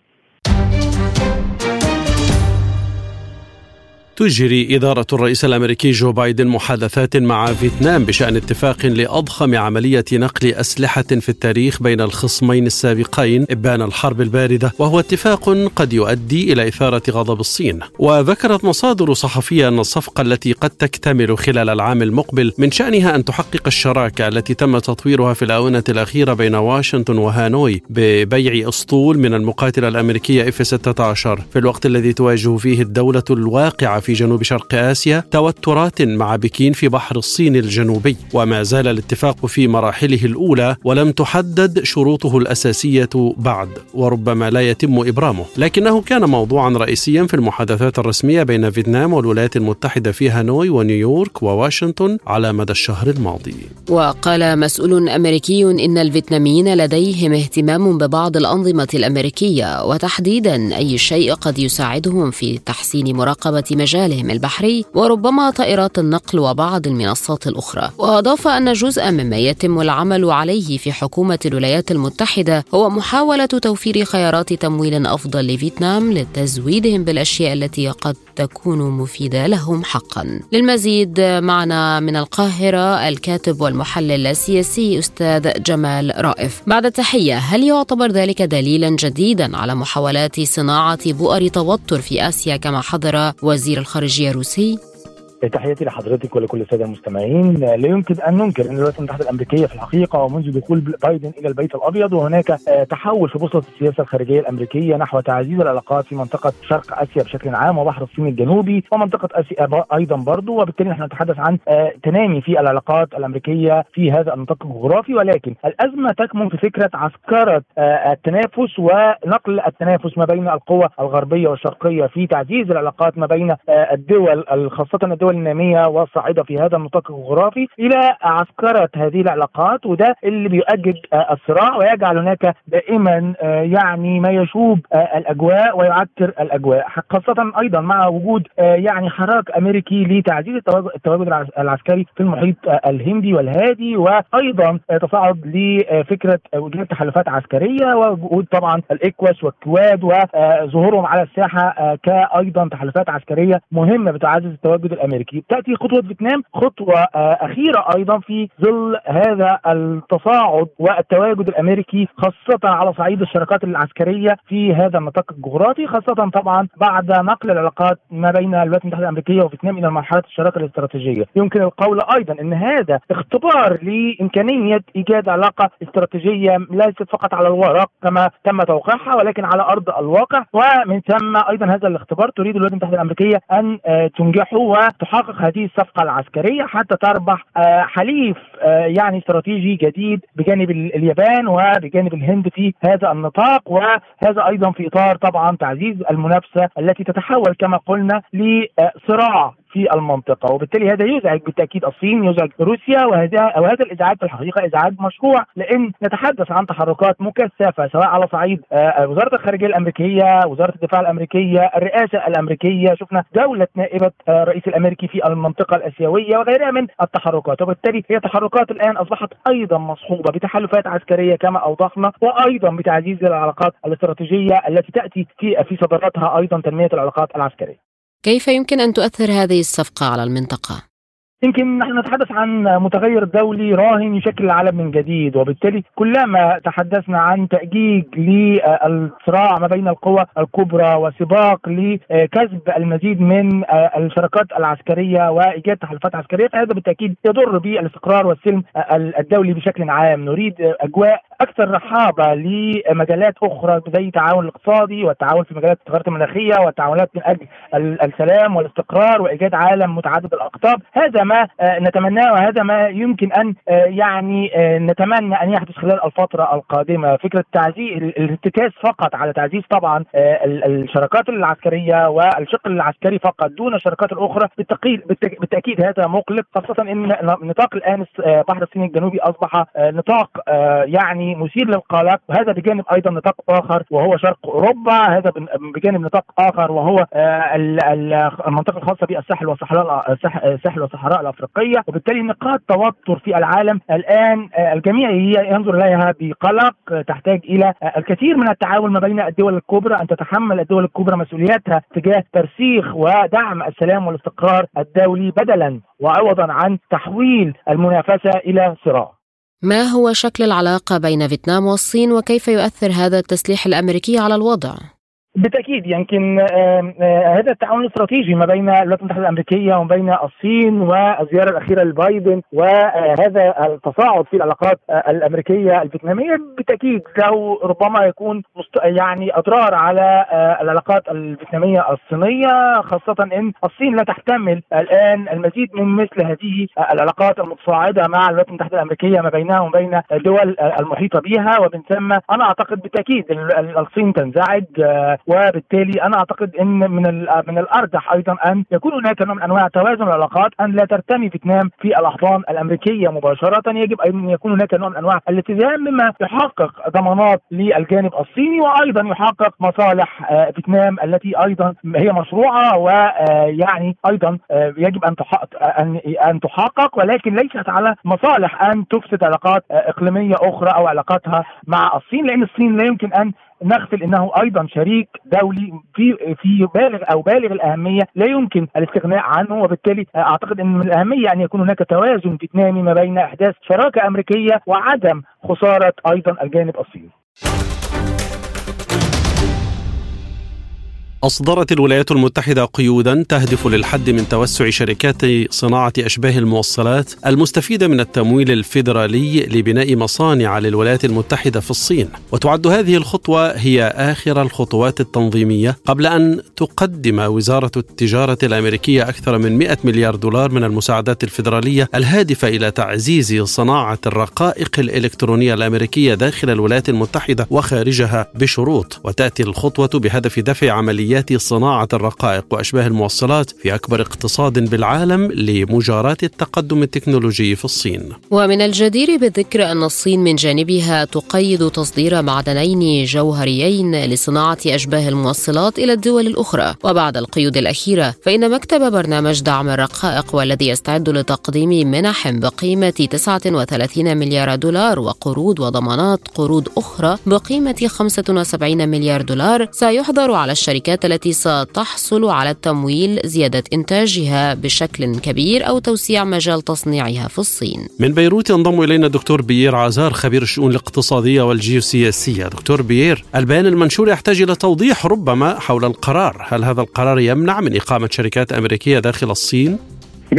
تجري إدارة الرئيس الأمريكي جو بايدن محادثات مع فيتنام بشأن اتفاق لأضخم عملية نقل أسلحة في التاريخ بين الخصمين السابقين إبان الحرب الباردة وهو اتفاق قد يؤدي إلى إثارة غضب الصين. وذكرت مصادر صحفية أن الصفقة التي قد تكتمل خلال العام المقبل من شأنها أن تحقق الشراكة التي تم تطويرها في الآونة الأخيرة بين واشنطن وهانوي ببيع أسطول من المقاتلة الأمريكية إف 16 في الوقت الذي تواجه فيه الدولة الواقعة في جنوب شرق آسيا توترات مع بكين في بحر الصين الجنوبي وما زال الاتفاق في مراحله الأولى ولم تحدد شروطه الأساسية بعد وربما لا يتم إبرامه. لكنه كان موضوعا رئيسيا في المحادثات الرسمية بين فيتنام والولايات المتحدة في هانوي ونيويورك وواشنطن على مدى الشهر الماضي. وقال مسؤول أمريكي إن الفيتناميين لديهم اهتمام ببعض الأنظمة الأمريكية وتحديدا أي شيء قد يساعدهم في تحسين مراقبة مجال مجالهم البحري وربما طائرات النقل وبعض المنصات الأخرى. وأضاف أن جزءا مما يتم العمل عليه في حكومة الولايات المتحدة هو محاولة توفير خيارات تمويل أفضل لفيتنام لتزويدهم بالأشياء التي قد تكون مفيدة لهم حقا. للمزيد معنا من القاهرة الكاتب والمحلل السياسي أستاذ جمال رائف. بعد التحية هل يعتبر ذلك دليلا جديدا على محاولات صناعة بؤر توتر في آسيا كما حذر وزير الخارجية الروسي تحياتي لحضرتك ولكل السادة المستمعين. لا يمكن أن ننكر أن الولايات المتحدة الأمريكية في الحقيقة ومنذ دخول بايدن إلى البيت الأبيض وهناك تحول في بوصلة السياسة الخارجية الأمريكية نحو تعزيز العلاقات في منطقة شرق آسيا بشكل عام وبحر الصين الجنوبي ومنطقة آسيا أيضا برضو. وبالتالي نحن نتحدث عن تنامي في العلاقات الأمريكية في هذا النطاق الجغرافي. ولكن الأزمة تكمن في فكرة عسكرة التنافس ونقل التنافس ما بين القوى الغربية والشرقية في تعزيز العلاقات ما بين الدول خاصة الدول الناميه والصاعده في هذا النطاق الجغرافي إلى عسكرة هذه العلاقات وده اللي بيؤجج الصراع ويجعل هناك دائما يعني ما يشوب الأجواء ويعكر الأجواء خاصة أيضا مع وجود يعني حراك أمريكي لتعزيز التواجد العسكري في المحيط الهندي والهادي وأيضا تصاعد لفكرة وجود تحالفات عسكرية ووجود طبعا الإكواس والكواد وظهورهم على الساحة كايضا تحالفات عسكرية مهمة بتعزز التواجد الأمريكي. الامريكي تأتي خطوة فيتنام خطوة أخيرة أيضا في ظل هذا التصاعد والتواجد الأمريكي خاصة على صعيد الشراكات العسكرية في هذا النطاق الجغرافي خاصة طبعا بعد نقل العلاقات ما بين الولايات المتحدة الأمريكية وفيتنام إلى مرحله الشراكة الاستراتيجية. يمكن القول أيضا إن هذا اختبار لإمكانية إيجاد علاقة استراتيجية ليست فقط على الورق كما تم توقيعها ولكن على أرض الواقع. ومن ثم أيضا هذا الاختبار تريد الولايات المتحدة الأمريكية أن تنجحه وتحقق هذه الصفقة العسكرية حتى تربح حليف يعني استراتيجي جديد بجانب اليابان وبجانب الهند في هذا النطاق وهذا أيضا في إطار طبعا تعزيز المنافسة التي تتحول كما قلنا لصراع. في المنطقة وبالتالي هذا يزعج بالتأكيد الصين يزعج روسيا وهذا وهذا الإزعاج في الحقيقة إزعاج مشروع لأن نتحدث عن تحركات مكثفة سواء على صعيد وزارة الخارجية الأمريكية وزارة الدفاع الأمريكية الرئاسة الأمريكية شفنا دولة نائبة الرئيس الأمريكي في المنطقة الآسيوية وغيرها من التحركات وبالتالي هي تحركات الآن أصبحت أيضا مصحوبة بتحالفات عسكرية كما أوضحنا وأيضا بتعزيز العلاقات الاستراتيجية التي تأتي في في صدراتها أيضا تنمية العلاقات العسكرية. كيف يمكن أن تؤثر هذه الصفقة على المنطقة؟ يمكن نحن نتحدث عن متغير دولي راهن يشكل العالم من جديد وبالتالي كلما تحدثنا عن تأجيج للصراع ما بين القوى الكبرى وسباق لكسب المزيد من الشراكات العسكرية وإيجاد تحالفات عسكرية فهذا بالتأكيد يضر بالاستقرار والسلم الدولي بشكل عام نريد أجواء أكثر رحابة لمجالات أخرى زي التعاون الاقتصادي والتعاون في مجالات التغيرات المناخية والتعاونات من أجل السلام والاستقرار وإيجاد عالم متعدد الأقطاب. هذا ما نتمناه وهذا ما يمكن أن يعني نتمنى أن يحدث خلال الفترة القادمة. فكرة تعزيز الارتكاز فقط على تعزيز طبعا الشراكات العسكرية والشق العسكري فقط دون الشراكات الأخرى. بالتأكيد هذا مقلق خاصة إن نطاق الآن بحر الصين الجنوبي أصبح نطاق يعني مثير للقلق. وهذا بجانب أيضا نطاق آخر وهو شرق أوروبا. هذا بجانب نطاق آخر وهو المنطقة الخاصة بالساحل والصحراء الساحل والصحراء الأفريقية. وبالتالي نقاط توتر في العالم الآن. الجميع ينظر إليها بقلق تحتاج إلى الكثير من التعاون ما بين الدول الكبرى أن تتحمل الدول الكبرى مسؤولياتها تجاه ترسيخ ودعم السلام والاستقرار الدولي بدلا وعوضا عن تحويل المنافسة إلى صراع. ما هو شكل العلاقة بين فيتنام والصين وكيف يؤثر هذا التسليح الأمريكي على الوضع؟ بالتأكيد يمكن هذا التعاون الاستراتيجي ما بين الولايات المتحدة الأمريكية وما بين الصين والزيارة الأخيرة لبايدن وهذا التصاعد في العلاقات الأمريكية الفيتنامية. بالتأكيد له ربما يكون يعني أضرار على العلاقات الفيتنامية الصينية خاصة إن الصين لا تحتمل الآن المزيد من مثل هذه العلاقات المتصاعدة مع الولايات المتحدة الأمريكية ما بينها وبين الدول المحيطة بها. ومن ثم أنا أعتقد بالتأكيد الصين تنزعج وبالتالي أنا أعتقد إن من من الأرجح أيضا أن يكون هناك نوع من أنواع توازن العلاقات أن لا ترتمي فيتنام في الأحضان الأمريكية مباشرة. يجب أن يكون هناك نوع من أنواع الالتزام مما يحقق ضمانات للجانب الصيني وأيضا يحقق مصالح فيتنام التي أيضا هي مشروعة ويعني أيضا يجب أن أن أن تحقق ولكن ليست على مصالح أن تفسد علاقات إقليمية أخرى أو علاقاتها مع الصين لأن الصين لا يمكن أن نغفل إنه أيضا شريك دولي في في بالغ أو بالغ الأهمية لا يمكن الاستغناء عنه وبالتالي أعتقد إن من الأهمية أن يكون هناك توازن فيتنامي ما بين أحداث شراكة أمريكية وعدم خسارة أيضا الجانب الصيني. أصدرت الولايات المتحدة قيودا تهدف للحد من توسع شركات صناعة أشباه الموصلات المستفيدة من التمويل الفيدرالي لبناء مصانع للولايات المتحدة في الصين. وتعد هذه الخطوة هي آخر الخطوات التنظيمية قبل أن تقدم وزارة التجارة الأمريكية أكثر من 100 مليار دولار من المساعدات الفيدرالية الهادفة إلى تعزيز صناعة الرقائق الإلكترونية الأمريكية داخل الولايات المتحدة وخارجها بشروط. وتأتي الخطوة بهدف دفع عمليات عمليات صناعة الرقائق وأشباه الموصلات في أكبر اقتصاد بالعالم لمجاراة التقدم التكنولوجي في الصين. ومن الجدير بالذكر أن الصين من جانبها تقيد تصدير معدنين جوهريين لصناعة أشباه الموصلات إلى الدول الأخرى. وبعد القيود الأخيرة فإن مكتب برنامج دعم الرقائق والذي يستعد لتقديم منح بقيمة 39 مليار دولار وقروض وضمانات قروض أخرى بقيمة 75 مليار دولار سيحظر على الشركات التي ستحصل على التمويل زيادة إنتاجها بشكل كبير أو توسيع مجال تصنيعها في الصين. من بيروت ينضم إلينا دكتور بيير عزار خبير الشؤون الاقتصادية والجيوسياسية. دكتور بيير البيان المنشور يحتاج إلى توضيح ربما حول القرار. هل هذا القرار يمنع من إقامة شركات أمريكية داخل الصين؟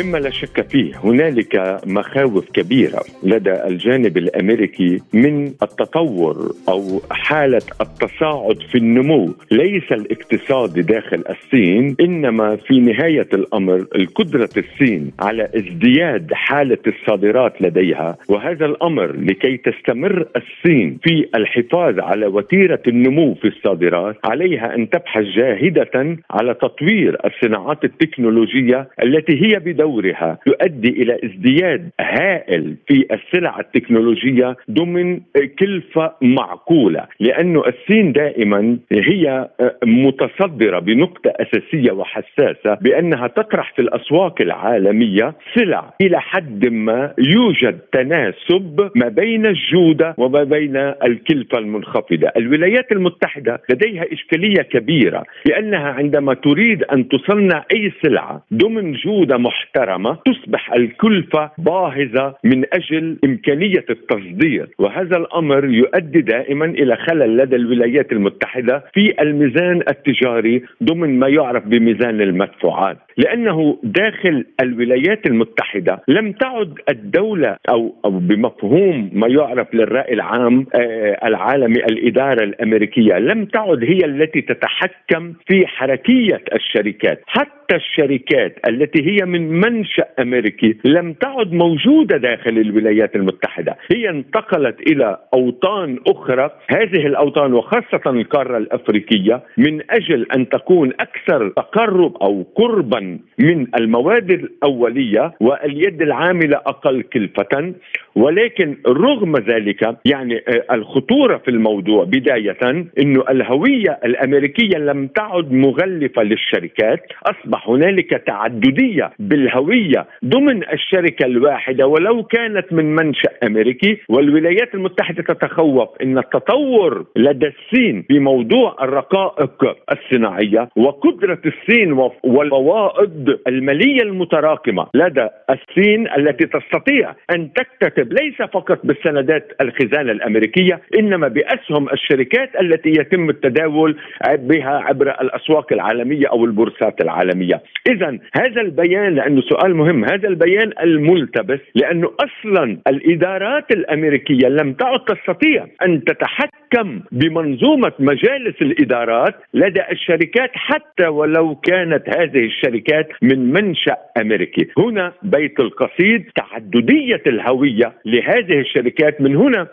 مما لا شك فيه هنالك مخاوف كبيرة لدى الجانب الأمريكي من التطور أو حالة التصاعد في النمو. ليس الاقتصادي داخل الصين إنما في نهاية الأمر القدرة الصين على ازدياد حالة الصادرات لديها. وهذا الأمر لكي تستمر الصين في الحفاظ على وتيرة النمو في الصادرات عليها أن تبحث جاهدة على تطوير الصناعات التكنولوجية التي هي بدور دورها تؤدي إلى ازدياد هائل في السلع التكنولوجية ضمن كلفة معقولة لأنه الصين دائما هي متصدرة بنقطة أساسية وحساسة بأنها تطرح في الأسواق العالمية سلع إلى حد ما يوجد تناسب ما بين الجودة وما بين الكلفة المنخفضة، الولايات المتحدة لديها إشكالية كبيرة لأنها عندما تريد أن تصنع أي سلعة ضمن جودة محترمة محترمه تصبح الكلفة باهظة من أجل إمكانية التصدير. وهذا الأمر يؤدي دائما إلى خلل لدى الولايات المتحدة في الميزان التجاري ضمن ما يعرف بميزان المدفوعات. لأنه داخل الولايات المتحدة لم تعد الدولة أو أو بمفهوم ما يعرف للرأي العام آه، العالمي الإدارة الأمريكية لم تعد هي التي تتحكم في حركية الشركات. حتى الشركات التي هي من منشأ أمريكي لم تعد موجودة داخل الولايات المتحدة. هي انتقلت إلى أوطان أخرى. هذه الأوطان وخاصة القارة الأفريقية من أجل أن تكون أكثر تقرب أو قربا من المواد الأولية واليد العاملة أقل كلفة. ولكن رغم ذلك يعني آه، الخطورة في الموضوع بداية إنه الهوية الأمريكية لم تعد مغلفة للشركات. أصبح هنالك تعددية بالهوية ضمن الشركة الواحدة ولو كانت من منشأ أمريكي. والولايات المتحدة تتخوف إن التطور لدى الصين في موضوع الرقائق الصناعية وقدرة الصين والفوائد المالية المتراكمة لدى الصين التي تستطيع أن تكتسب ليس فقط بالسندات الخزانة الأمريكية إنما بأسهم الشركات التي يتم التداول بها عبر الأسواق العالمية أو البورصات العالمية. اذا هذا البيان لأنه سؤال مهم هذا البيان الملتبس لأنه أصلا الإدارات الأمريكية لم تعد تستطيع أن تتحكم بمنظومة مجالس الإدارات لدى الشركات حتى ولو كانت هذه الشركات من منشأ أمريكي. هنا بيت القصيد تعددية الهوية لهذه الشركات. من هنا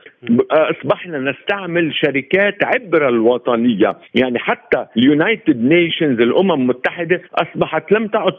أصبحنا نستعمل شركات عبر الوطنية. يعني حتى ال United Nations الأمم المتحدة أصبحت لم تعد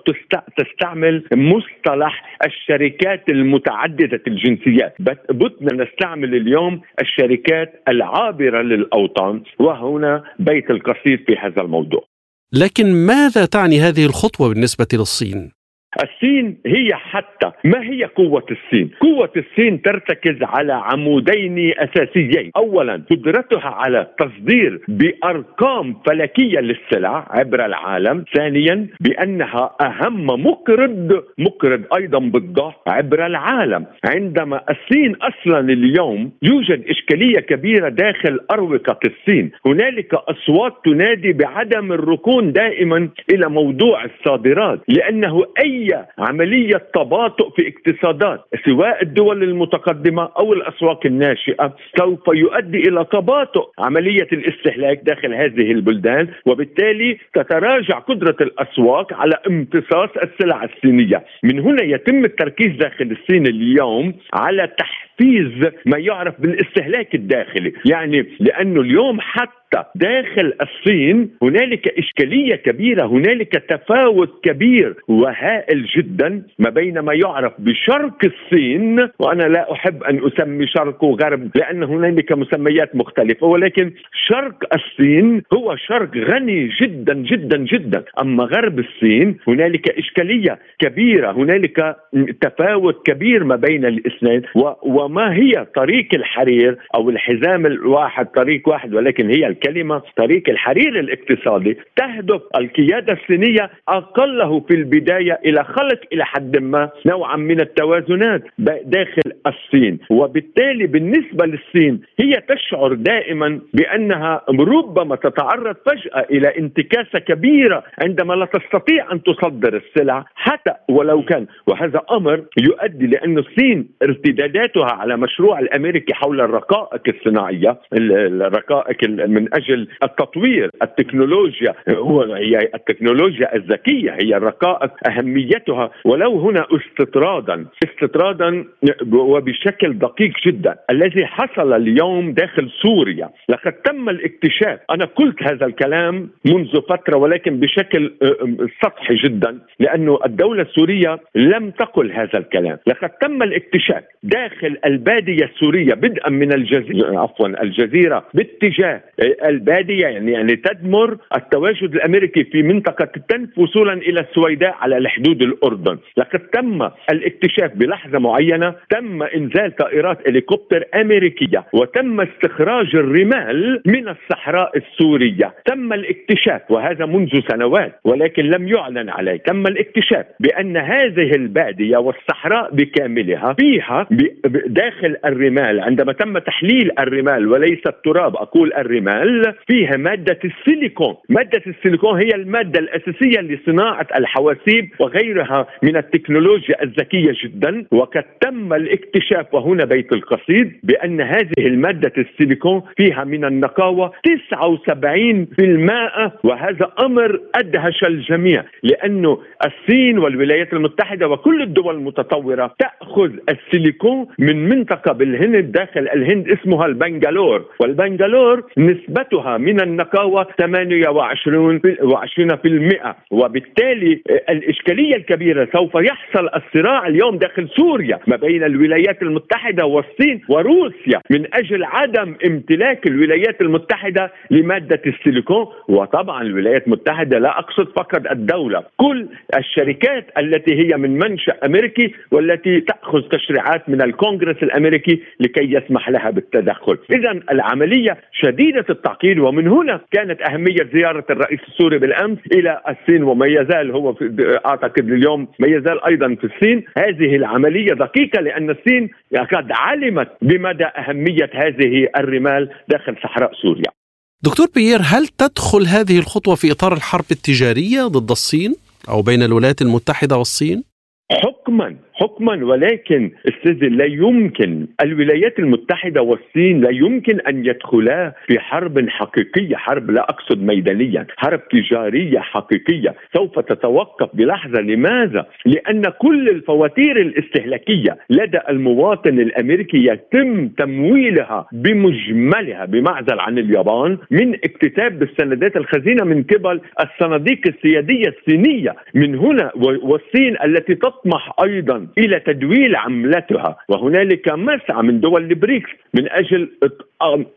تستعمل مصطلح الشركات المتعددة الجنسيات. بتنا نستعمل اليوم الشركات العابرة للأوطان وهنا بيت القصيد في هذا الموضوع. لكن ماذا تعني هذه الخطوة بالنسبة للصين؟ الصين هي حتى ما هي قوة الصين؟ قوة الصين ترتكز على عمودين أساسيين. أولا قدرتها على تصدير بأرقام فلكية للسلع عبر العالم. ثانيا بأنها أهم مقرض مقرض أيضا بالضغط عبر العالم. عندما الصين أصلا اليوم يوجد إشكالية كبيرة داخل أروقة الصين هنالك أصوات تنادي بعدم الركون دائما إلى موضوع الصادرات لأنه أي عملية عملية تباطؤ في اقتصادات سواء الدول المتقدمة أو الأسواق الناشئة سوف يؤدي إلى تباطؤ عملية الاستهلاك داخل هذه البلدان وبالتالي تتراجع قدرة الأسواق على امتصاص السلع الصينية. من هنا يتم التركيز داخل الصين اليوم على تحفيز ما يعرف بالاستهلاك الداخلي. يعني لأنه اليوم حتى داخل الصين هنالك إشكالية كبيرة هنالك تفاوت كبير وهائل جدا ما بين ما يعرف بشرق الصين وأنا لا أحب أن أسمي شرق وغرب لأن هنالك مسميات مختلفة ولكن شرق الصين هو شرق غني جدا جدا جدا. أما غرب الصين هنالك إشكالية كبيرة هنالك تفاوت كبير ما بين الاثنين. وما هي طريق الحرير أو الحزام الواحد طريق واحد ولكن هي الكلمة طريق الحرير الاقتصادي تهدف القيادة الصينية أقله في البداية إلى خلق إلى حد ما نوعا من التوازنات داخل الصين. وبالتالي بالنسبة للصين هي تشعر دائما بأنها ربما تتعرض فجأة إلى انتكاسة كبيرة عندما لا تستطيع أن تصدر السلع حتى ولو كان. وهذا أمر يؤدي لأن الصين ارتداداتها على مشروع الأمريكي حول الرقائق الصناعية الرقائق من أجل التطوير التكنولوجيا هو هي التكنولوجيا الذكية هي الرقائق أهميتها. ولو هنا استطرادا استطرادا وبشكل دقيق جدا الذي حصل اليوم داخل سوريا. لقد تم الاكتشاف أنا قلت هذا الكلام منذ فترة ولكن بشكل سطحي جدا لأنه الدولة السورية لم تقل هذا الكلام. لقد تم الاكتشاف داخل البادية السورية بدءا من الجزيره عفوا الجزيرة باتجاه البادية يعني, يعني تدمر التواجد الأمريكي في منطقة التنف وصولا إلى السويداء على الحدود الأردن. لقد تم الاكتشاف بلحظة معينة تم إنزال طائرات هليكوبتر أمريكية وتم استخراج الرمال من الصحراء السورية. تم الاكتشاف وهذا منذ سنوات ولكن لم يعلن عليه. تم الاكتشاف بأن هذه البادية والصحراء بكاملها فيها داخل الرمال. عندما تم تحليل الرمال وليس التراب أقول الرمال فيها مادة السيليكون. مادة السيليكون هي المادة الأساسية لصناعة الحواسيب وغيرها من التكنولوجيا الذكية جدا. وقد تم الاكتشاف وهنا بيت القصيد بأن هذه المادة السيليكون فيها من النقاوة 79% وهذا أمر أدهش الجميع لأنه الصين والولايات المتحدة وكل الدول المتطورة تأخذ السيليكون من منطقة بالهند داخل الهند اسمها البنغالور. والبنغالور نسبتها من النقاوة 28 وبالتالي الإشكالية الكبيرة سوف يحصل الصراع اليوم داخل سوريا ما بين الولايات المتحدة والصين وروسيا من أجل عدم امتلاك الولايات المتحدة لمادة السيليكون. وطبعا الولايات المتحدة لا أقصد فقط الدولة كل الشركات التي هي من منشأ أمريكي والتي تأخذ تشريعات من الكونغرس الأمريكي لكي يسمح لها بالتدخل. إذا العملية شديدة التعقيد ومن هنا كانت أهمية زيارة الرئيس السوري بالأمس إلى الصين وما يزال هو في أعتقد اليوم ما يزال أيضا في الصين هذه العملية دقيقة لأن الصين قد علمت بمدى أهمية هذه الرمال داخل صحراء سوريا دكتور بيير هل تدخل هذه الخطوة في إطار الحرب التجارية ضد الصين أو بين الولايات المتحدة والصين؟ حكما حكما ولكن أستاذ لا يمكن. الولايات المتحدة والصين لا يمكن أن يدخلا في حرب حقيقية حرب لا أقصد ميدانيا حرب تجارية حقيقية. سوف تتوقف بلحظة. لماذا؟ لأن كل الفواتير الاستهلاكية لدى المواطن الأمريكي يتم تمويلها بمجملها بمعزل عن اليابان من اكتتاب بالسندات الخزينة من قبل الصناديق السيادية الصينية من هنا والصين التي تطمح أيضا إلى تدويل عملتها. وهنالك مسعى من دول البريكس من أجل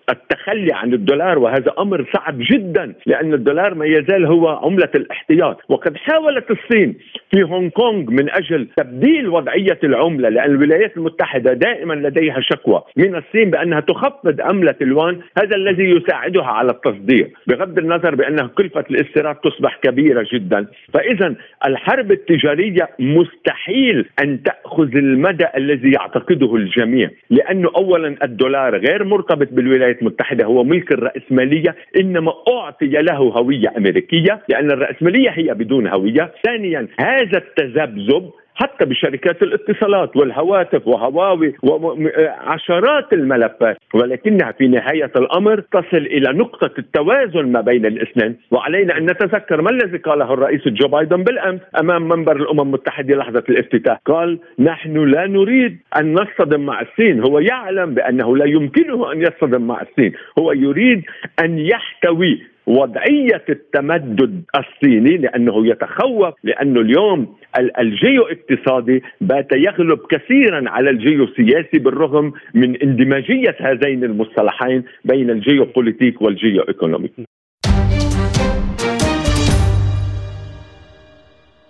التخلي عن الدولار وهذا أمر صعب جدا لأن الدولار ما يزال هو عملة الاحتياط. وقد حاولت الصين في هونغ كونغ من أجل تبديل وضعية العملة لأن الولايات المتحدة دائما لديها شكوى من الصين بأنها تخفض عملة الوان هذا الذي يساعدها على التصدير. بغض النظر بان كلفة الاستيراد تصبح كبيرة جدا. فاذا الحرب التجارية مستحيل أن تأخذ المدى الذي يعتقده الجميع. لأنه اولا الدولار غير مرتبط بالولايات المتحدة هو ملك الرأسمالية إنما أعطي له هوية أمريكية لأن الرأسمالية هي بدون هوية. ثانيا هذا التذبذب حتى بشركات الاتصالات والهواتف وهواوي وعشرات الملفات ولكنها في نهاية الأمر تصل إلى نقطة التوازن ما بين الاثنين وعلينا أن نتذكر ما الذي قاله الرئيس جو بايدن بالأمس أمام منبر الأمم المتحدة لحظة الافتتاح قال نحن لا نريد أن نصطدم مع الصين هو يعلم بأنه لا يمكنه أن يصطدم مع الصين هو يريد أن يحتوي وضعية التمدد الصيني لأنه يتخوف لأنه اليوم الجيو اقتصادي بات يغلب كثيرا على الجيو سياسي بالرغم من اندماجية هذين المصطلحين بين ال geopolitic وال geoeconomic.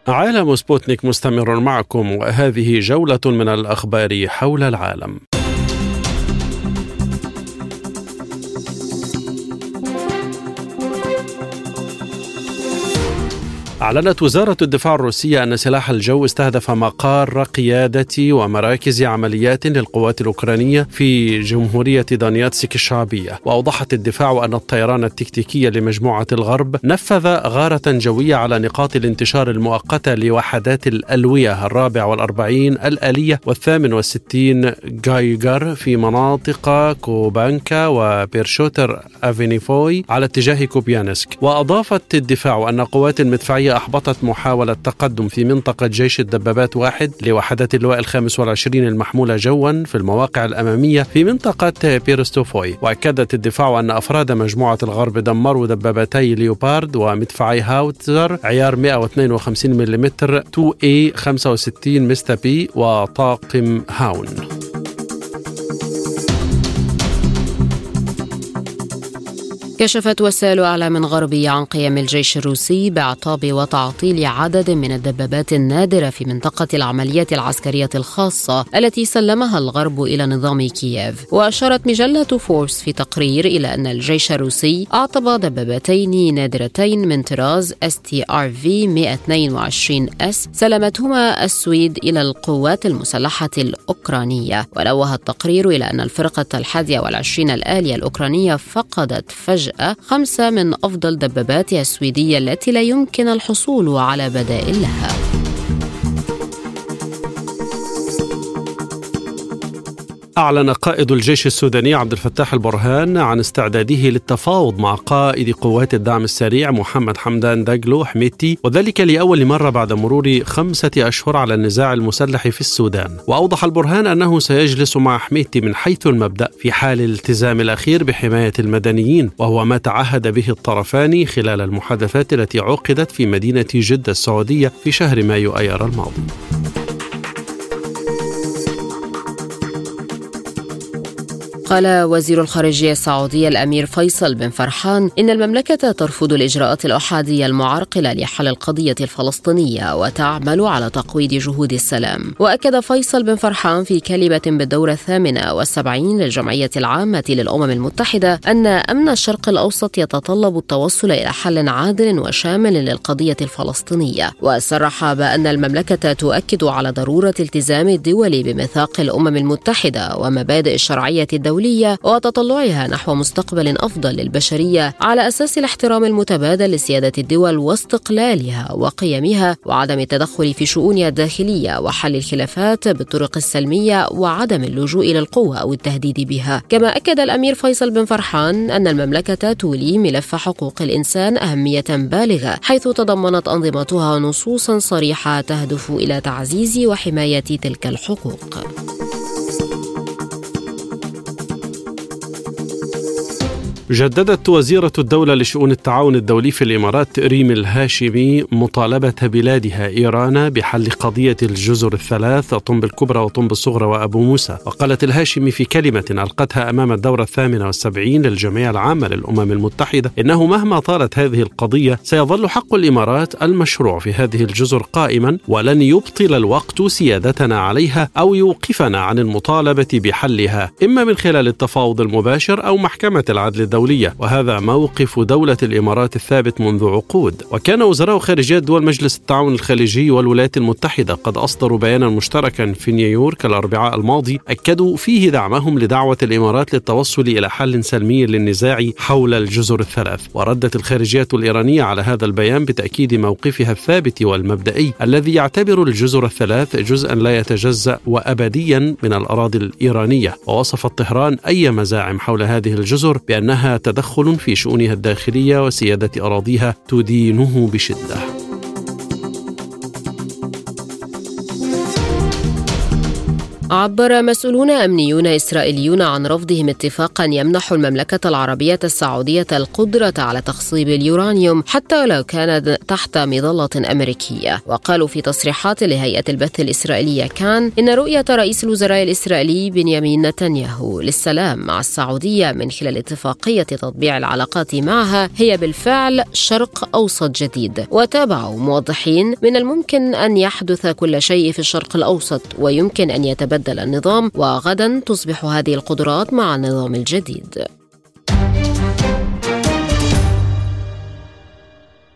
عالم سبوتنيك مستمر معكم وهذه جولة من الأخبار حول العالم. أعلنت وزارة الدفاع الروسية أن سلاح الجو استهدف مقار قيادة ومراكز عمليات للقوات الأوكرانية في جمهورية دونيتسك الشعبية. وأوضحت الدفاع أن الطيران التكتيكي لمجموعة الغرب نفذ غارة جوية على نقاط الانتشار المؤقتة لوحدات الألوية الرابع والأربعين الآلية والثامن والستين جايجر في مناطق كوبانكا وبيرشوترافنيفوي على اتجاه كوبيانسك. وأضافت الدفاع أن قوات المدفعية أحبطت محاولة تقدم في منطقة جيش الدبابات واحد لوحدات اللواء الخامس والعشرين المحمولة جوا في المواقع الأمامية في منطقة بيرستوفوي. وأكدت الدفاع أن أفراد مجموعة الغرب دمروا دبابتي ليوبارد ومدفعي هاوتزر عيار 152 ملم 2A 65 ميستا بي وطاقم هاون. كشفت وسائل إعلام غربية عن قيام الجيش الروسي باعطاب وتعطيل عدد من الدبابات النادرة في منطقة العمليات العسكرية الخاصة التي سلمها الغرب إلى نظام كييف. وأشارت مجلة فورس في تقرير إلى أن الجيش الروسي أعطب دبابتين نادرتين من طراز في 122 اس سلمتهما السويد إلى القوات المسلحة الأوكرانية. ونوه التقرير إلى أن الفرقة الحادية والعشرين الآلية الأوكرانية فقدت فجأة خمسة من أفضل دباباتها السويدية التي لا يمكن الحصول على بدائل لها. أعلن قائد الجيش السوداني عبد الفتاح البرهان عن استعداده للتفاوض مع قائد قوات الدعم السريع محمد حمدان داغلو حميتي وذلك لأول مرة بعد مرور خمسة أشهر على النزاع المسلح في السودان. وأوضح البرهان أنه سيجلس مع حميتي من حيث المبدأ في حال التزام الأخير بحماية المدنيين وهو ما تعهد به الطرفان خلال المحادثات التي عقدت في مدينة جدة السعودية في شهر مايو أيار الماضي. قال وزير الخارجية السعودي الأمير فيصل بن فرحان إن المملكة ترفض الإجراءات الأحادية المعرقلة لحل القضية الفلسطينية وتعمل على تقويض جهود السلام. وأكد فيصل بن فرحان في كلمة بالدورة الثامنة والسبعين للجمعية العامة للأمم المتحدة أن أمن الشرق الأوسط يتطلب التوصل إلى حل عادل وشامل للقضية الفلسطينية. وصرح بأن المملكة تؤكد على ضرورة التزام الدول بميثاق الأمم المتحدة ومبادئ الشرعية الدولية الدولية وتطلعها نحو مستقبل أفضل للبشرية على أساس الاحترام المتبادل لسيادة الدول واستقلالها وقيمها وعدم التدخل في شؤونها الداخلية وحل الخلافات بالطرق السلمية وعدم اللجوء إلى القوة أو التهديد بها. كما أكد الأمير فيصل بن فرحان أن المملكة تولي ملف حقوق الإنسان أهمية بالغة حيث تضمنت أنظمتها نصوصا صريحة تهدف إلى تعزيز وحماية تلك الحقوق. جددت وزيرة الدولة لشؤون التعاون الدولي في الإمارات ريم الهاشمي مطالبة بلادها إيران بحل قضية الجزر الثلاث طنب الكبرى وطنب الصغرى وأبو موسى. وقالت الهاشمي في كلمة ألقتها أمام الدورة الثامنة والسبعين للجمعية العامة للأمم المتحدة إنه مهما طالت هذه القضية سيظل حق الإمارات المشروع في هذه الجزر قائما ولن يبطل الوقت سيادتنا عليها أو يوقفنا عن المطالبة بحلها إما من خلال التفاوض المباشر أو محكمة العدل الدولية وهذا موقف دولة الإمارات الثابت منذ عقود. وكان وزراء خارجية دول مجلس التعاون الخليجي والولايات المتحدة قد أصدروا بيانا مشتركا في نيويورك الأربعاء الماضي أكدوا فيه دعمهم لدعوة الإمارات للتوصل إلى حل سلمي للنزاع حول الجزر الثلاث. وردت الخارجية الإيرانية على هذا البيان بتأكيد موقفها الثابت والمبدئي الذي يعتبر الجزر الثلاث جزءا لا يتجزأ وأبديا من الأراضي الإيرانية. ووصفت طهران أي مزاعم حول هذه الجزر بأنها تدخل في شؤونها الداخلية وسيادة أراضيها تدينه بشدة. عبر مسؤولون أمنيون إسرائيليون عن رفضهم اتفاقا يمنح المملكة العربية السعودية القدرة على تخصيب اليورانيوم حتى لو كانت تحت مظلة أمريكية. وقالوا في تصريحات لهيئة البث الإسرائيلية كان إن رؤية رئيس الوزراء الإسرائيلي بنيامين نتنياهو للسلام مع السعودية من خلال اتفاقية تطبيع العلاقات معها هي بالفعل شرق أوسط جديد. وتابعوا موضحين من الممكن أن يحدث كل شيء في الشرق الأوسط ويمكن أن يتبدل يتبدل النظام وغدا تصبح هذه القدرات مع النظام الجديد.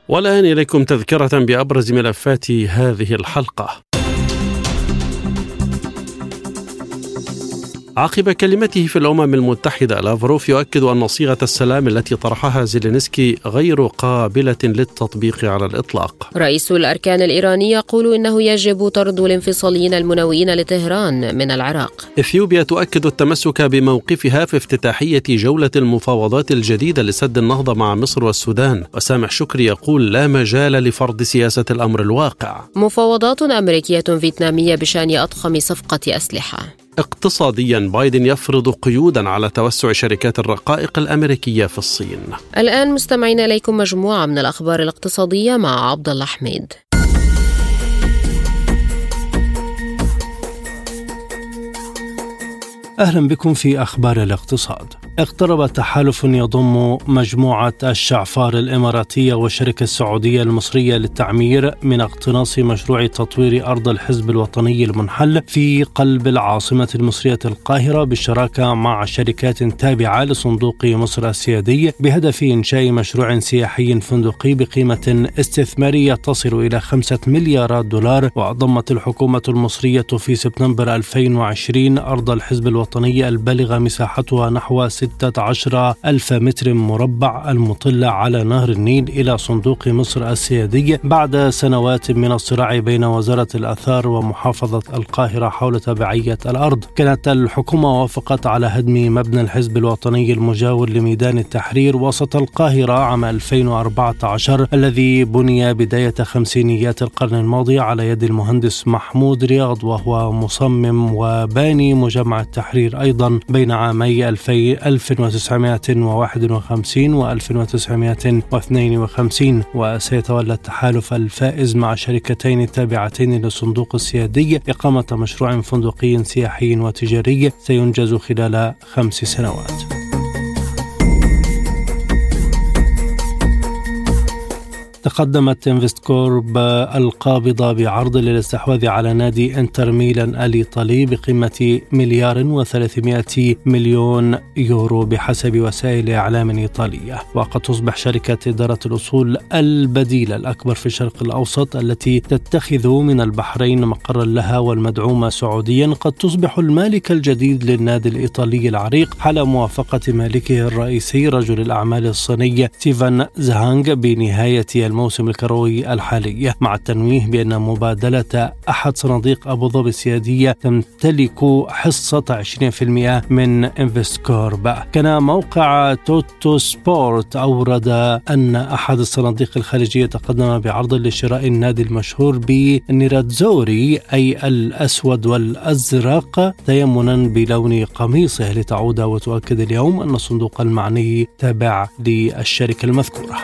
والآن إليكم تذكرة بأبرز ملفات هذه الحلقة. عقب كلمته في الأمم المتحدة لافروف يؤكد أن صيغة السلام التي طرحها زيلينسكي غير قابلة للتطبيق على الإطلاق. رئيس الأركان الإيراني يقول إنه يجب طرد الانفصاليين المنوئين لطهران من العراق. إثيوبيا تؤكد التمسك بموقفها في افتتاحية جولة المفاوضات الجديدة لسد النهضة مع مصر والسودان. وسامح شكري يقول لا مجال لفرض سياسة الأمر الواقع. مفاوضات أمريكية فيتنامية بشأن أضخم صفقة أسلحة. اقتصاديا بايدن يفرض قيودا على توسع شركات الرقائق الأمريكية في الصين. الآن مستمعين إليكم مجموعة من الأخبار الاقتصادية مع عبد الله حميد. أهلا بكم في أخبار الاقتصاد. اقترب تحالف يضم مجموعة الشعفار الإماراتية والشركة السعودية المصرية للتعمير من اقتناص مشروع تطوير أرض الحزب الوطني المنحل في قلب العاصمة المصرية القاهرة بالشراكة مع شركات تابعة لصندوق مصر السيادي بهدف إنشاء مشروع سياحي فندقي بقيمة استثمارية تصل إلى خمسة مليارات دولار وأضمت الحكومة المصرية في سبتمبر 2020 أرض الحزب الوطني البالغة مساحتها نحو 16 ألف متر مربع المطلة على نهر النيل إلى صندوق مصر السيادي بعد سنوات من الصراع بين وزارة الآثار ومحافظة القاهرة حول تبعية الأرض. كانت الحكومة وافقت على هدم مبنى الحزب الوطني المجاور لميدان التحرير وسط القاهرة عام 2014 الذي بني بداية خمسينيات القرن الماضي على يد المهندس محمود رياض وهو مصمم وباني مجمع التحرير أيضا بين عامي 1951 و 1952 وسيتولى التحالف الفائز مع شركتين تابعتين للصندوق السيادي إقامة مشروع فندقي سياحي وتجاري سينجز خلال خمس سنوات. تقدمت إنفستكورب القابضة بعرض للاستحواذ على نادي إنتر ميلان الإيطالي بقيمة مليار و300 مليون يورو بحسب وسائل إعلام إيطالية. وقد تصبح شركة إدارة الأصول البديلة الأكبر في الشرق الأوسط التي تتخذ من البحرين مقرا لها والمدعومة سعوديا. قد تصبح المالك الجديد للنادي الإيطالي العريق حال موافقة مالكه الرئيسي رجل الأعمال الصيني ستيفن زهانغ بنهاية الموسم الكروي الحالي. مع التنويه بأن مبادلة أحد صناديق أبو ظبي السيادية تمتلك حصة 20% من إنفستكورب. كان موقع توتو سبورت أورد أن أحد الصناديق الخارجية تقدم بعرض لشراء النادي المشهور بنيراتزوري أي الأسود والأزرق تيمنا بلون قميصه. لتعود وتؤكد اليوم أن الصندوق المعني تابع للشركة المذكورة.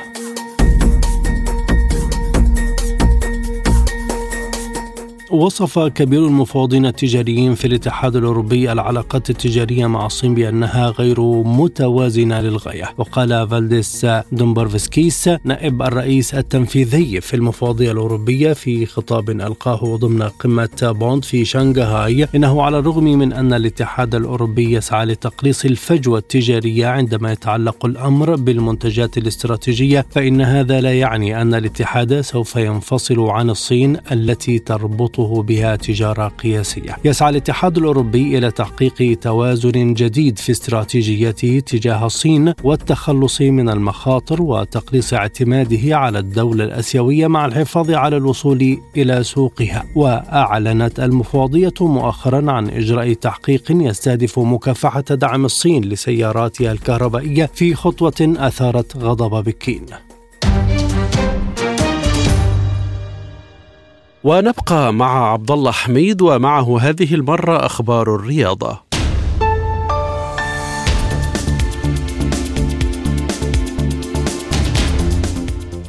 وصف كبير المفوضين التجاريين في الاتحاد الأوروبي العلاقات التجارية مع الصين بأنها غير متوازنة للغاية، وقال فالديس دومبروفسكيس نائب الرئيس التنفيذي في المفوضية الأوروبية في خطاب ألقاه ضمن قمة بوند في شنغهاي إنه على الرغم من أن الاتحاد الأوروبي يسعى لتقليص الفجوة التجارية عندما يتعلق الأمر بالمنتجات الاستراتيجية فإن هذا لا يعني أن الاتحاد سوف ينفصل عن الصين التي تربطه بها تجارة قياسية. يسعى الاتحاد الأوروبي إلى تحقيق توازن جديد في استراتيجيته تجاه الصين والتخلص من المخاطر وتقليص اعتماده على الدولة الأسيوية مع الحفاظ على الوصول إلى سوقها. وأعلنت المفوضية مؤخرا عن إجراء تحقيق يستهدف مكافحة دعم الصين لسياراتها الكهربائية في خطوة أثارت غضب بكين. ونبقى مع عبد الله حميد ومعه هذه المرة أخبار الرياضة.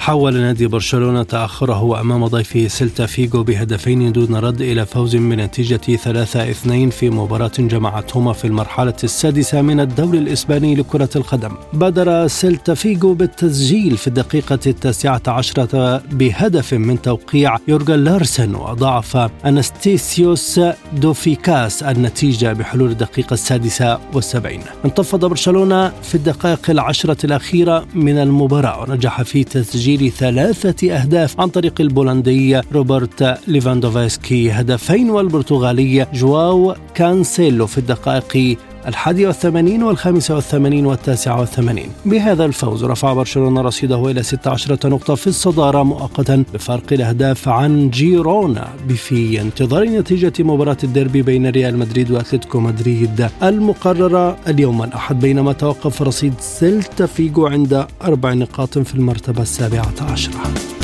حول نادي برشلونة تأخره أمام ضيفه سيلتا فيغو بهدفين دون رد إلى فوز بنتيجة 3-2 في مباراة جمعتهما في المرحلة السادسة من الدوري الإسباني لكرة القدم. بادر سيلتا فيغو بالتسجيل في الدقيقة التاسعة عشرة بهدف من توقيع يورغن لارسن وضاعف أنستيسيوس دوفيكاس النتيجة بحلول الدقيقة السادسة والسبعين. انتفض برشلونة في الدقائق العشرة الأخيرة من المباراة ونجح في تسجيل تسجيل ثلاثة أهداف عن طريق البولندي روبرت ليفاندوفسكي. هدفين والبرتغالي جواو كانسيلو في الدقائق الحادي والثمانين والخامسة والثمانين والتاسعة والثمانين. بهذا الفوز رفع برشلونة رصيده إلى 16 نقطة في الصدارة مؤقتا بفرق الأهداف عن جيرونا في انتظار نتيجة مباراة الديربي بين ريال مدريد وأتلتيكو مدريد المقررة. اليوم الأحد بينما توقف رصيد سيلتا فيجو عند أربع نقاط في المرتبة السابعة عشرة.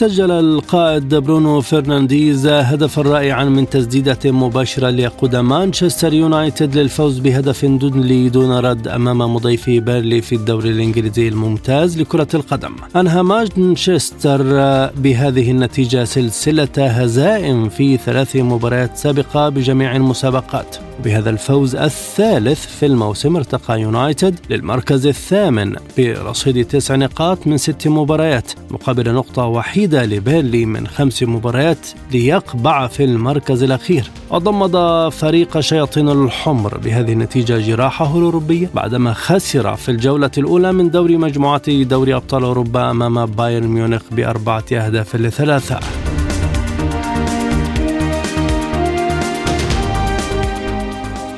سجل القائد برونو فرنانديز هدفا رائعا من تسديدة مباشرة ليقود مانشستر يونايتد للفوز بهدف دونلي دون رد أمام مضيفه بيرنلي في الدوري الإنجليزي الممتاز لكرة القدم. أنهى مانشستر بهذه النتيجة سلسلة هزائم في ثلاث مباريات سابقة بجميع المسابقات. بهذا الفوز الثالث في الموسم ارتقى يونايتد للمركز الثامن برصيد تسع نقاط من ست مباريات مقابل نقطة وحيدة لبيرلي من خمس مباريات ليقبع في المركز الأخير. وضمد فريق شياطين الحمر بهذه النتيجة جراحه الأوروبية بعدما خسر في الجولة الأولى من دوري مجموعة دوري أبطال أوروبا أمام بايرن ميونخ بأربعة أهداف لثلاثة.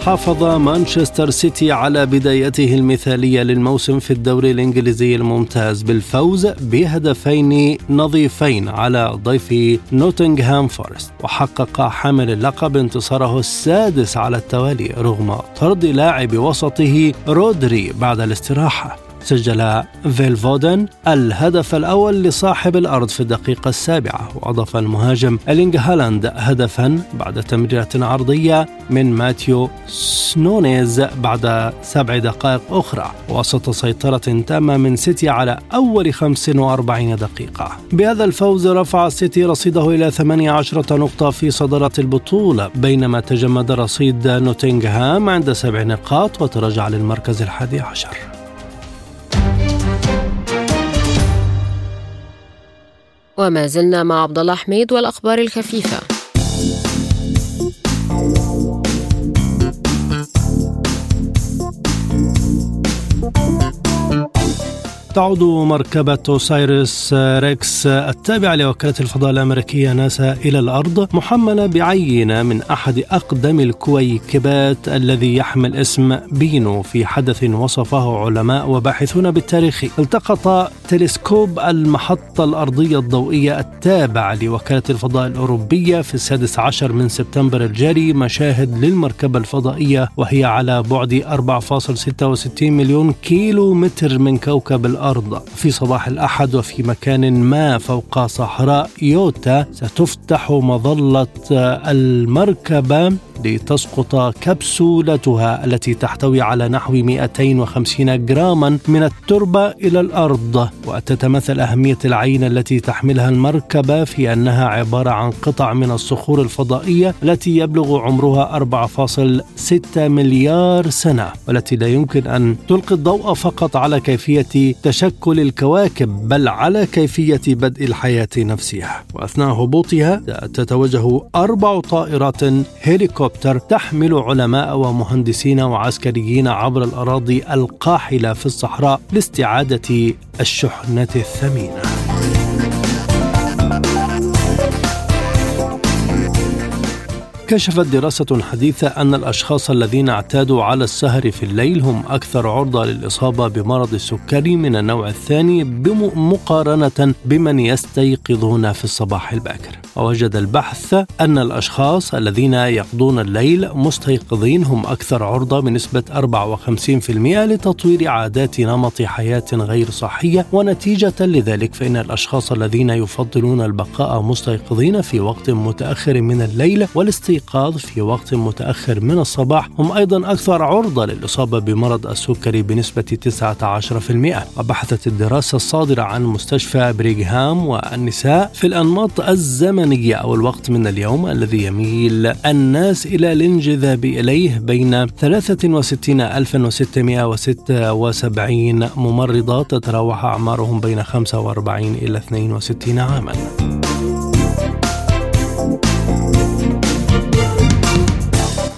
حافظ مانشستر سيتي على بدايته المثالية للموسم في الدوري الإنجليزي الممتاز بالفوز بهدفين نظيفين على ضيفه نوتنغهام فورست. وحقق حامل اللقب انتصاره السادس على التوالي رغم طرد لاعب وسطه رودري بعد الاستراحة. سجل فيل فودن الهدف الأول لصاحب الأرض في الدقيقة السابعة وأضاف المهاجم إرلينغ هالاند هدفا بعد تمريرة عرضية من ماتيوس نونيز بعد سبع دقائق أخرى وسط سيطرة تامة من سيتي على أول 45 دقيقة. بهذا الفوز رفع سيتي رصيده إلى 18 نقطة في صدارة البطولة بينما تجمد رصيد نوتنغهام عند سبع نقاط وتراجع للمركز الحادي عشر. وما زلنا مع عبد الله حميد والأخبار الخفيفة. تعود مركبة أوسايرس ريكس التابعة لوكالة الفضاء الأمريكية ناسا إلى الأرض محملة بعينة من أحد أقدم الكويكبات الذي يحمل اسم بينو في حدث وصفه علماء وباحثون بالتاريخ. التقط تلسكوب المحطة الأرضية الضوئية التابع لوكالة الفضاء الأوروبية في السادس عشر من سبتمبر الجاري مشاهد للمركبة الفضائية وهي على بعد 4.66 مليون كيلو متر من كوكب الأرض. الأرض. في صباح الأحد وفي مكان ما فوق صحراء يوتا ستفتح مظلة المركبة. لتسقط كبسولتها التي تحتوي على نحو 250 جراما من التربة إلى الأرض. وتتمثل أهمية العينة التي تحملها المركبة في أنها عبارة عن قطع من الصخور الفضائية التي يبلغ عمرها 4.6 مليار سنة والتي لا يمكن أن تلقي الضوء فقط على كيفية تشكل الكواكب بل على كيفية بدء الحياة نفسها. وأثناء هبوطها تتوجه أربع طائرات هليكوبتر تحمل علماء ومهندسين وعسكريين عبر الأراضي القاحلة في الصحراء لاستعادة الشحنة الثمينة كشفت دراسة حديثة أن الأشخاص الذين اعتادوا على السهر في الليل هم أكثر عرضة للإصابة بمرض السكري من النوع الثاني مقارنة بمن يستيقظون في الصباح الباكر. ووجد البحث أن الأشخاص الذين يقضون الليل مستيقظين هم أكثر عرضة بنسبة 54% لتطوير عادات نمط حياة غير صحية ونتيجة لذلك فإن الأشخاص الذين يفضلون البقاء مستيقظين في وقت متأخر من الليل والاستيقاظ الاستيقاظ في وقت متأخر من الصباح هم أيضا أكثر عرضة للإصابة بمرض السكري بنسبة 19% وبحثت الدراسة الصادرة عن مستشفى بريغهام والنساء في الأنماط الزمنية أو الوقت من اليوم الذي يميل الناس إلى الانجذاب إليه بين 63676 ممرضة تتراوح أعمارهم بين 45 إلى 62 عاماً.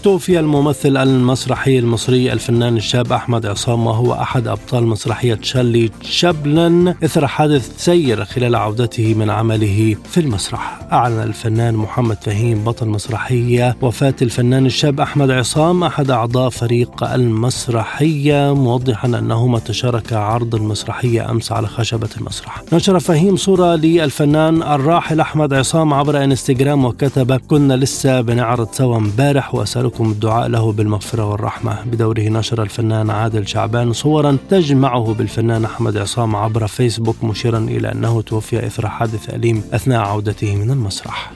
توفي الممثل المسرحي المصري الفنان الشاب أحمد عصام وهو أحد أبطال مسرحية شارلي تشابلن إثر حادث سير خلال عودته من عمله في المسرح. أعلن الفنان محمد فهيم بطل مسرحية وفاة الفنان الشاب أحمد عصام أحد أعضاء فريق المسرحية موضحا أنهما تشاركا عرض المسرحية أمس على خشبة المسرح. نشر فهيم صورة للفنان الراحل أحمد عصام عبر إنستغرام وكتب كنا لسه بنعرض سوا امبارح وأسألكم ونسألكم الدعاء له بالمغفرة والرحمة. بدوره نشر الفنان عادل شعبان صورا تجمعه بالفنان أحمد عصام عبر فيسبوك مشيرا إلى أنه توفي إثر حادث أليم أثناء عودته من المسرح.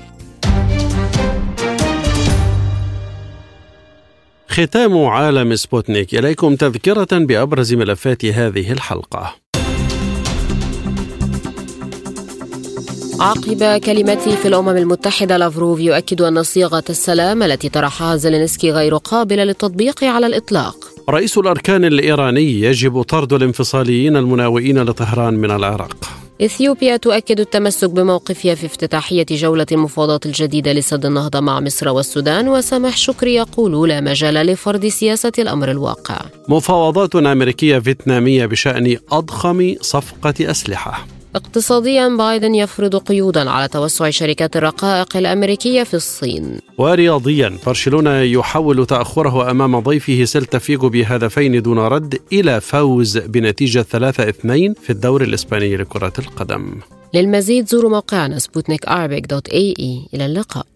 ختام عالم سبوتنيك. إليكم تذكرة بأبرز ملفات هذه الحلقة. عقب كلمته في الأمم المتحدة لافروف يؤكد أن صيغة السلام التي طرحها زيلينسكي غير قابلة للتطبيق على الإطلاق. رئيس الأركان الإيراني يجب طرد الانفصاليين المناوئين لطهران من العراق. إثيوبيا تؤكد التمسك بموقفها في افتتاحية جولة المفاوضات الجديدة لسد النهضة مع مصر والسودان وسامح شكري يقول لا مجال لفرض سياسة الأمر الواقع. مفاوضات أمريكية فيتنامية بشأن أضخم صفقة أسلحة. اقتصاديا بايدن يفرض قيودا على توسع شركات الرقائق الأمريكية في الصين. ورياضيا برشلونة يحول تأخره أمام ضيفه سيلتا فيغو بهدفين دون رد إلى فوز بنتيجة 3-2 في الدوري الإسباني لكرة القدم. للمزيد زوروا موقعنا سبوتنيك إلى اللقاء.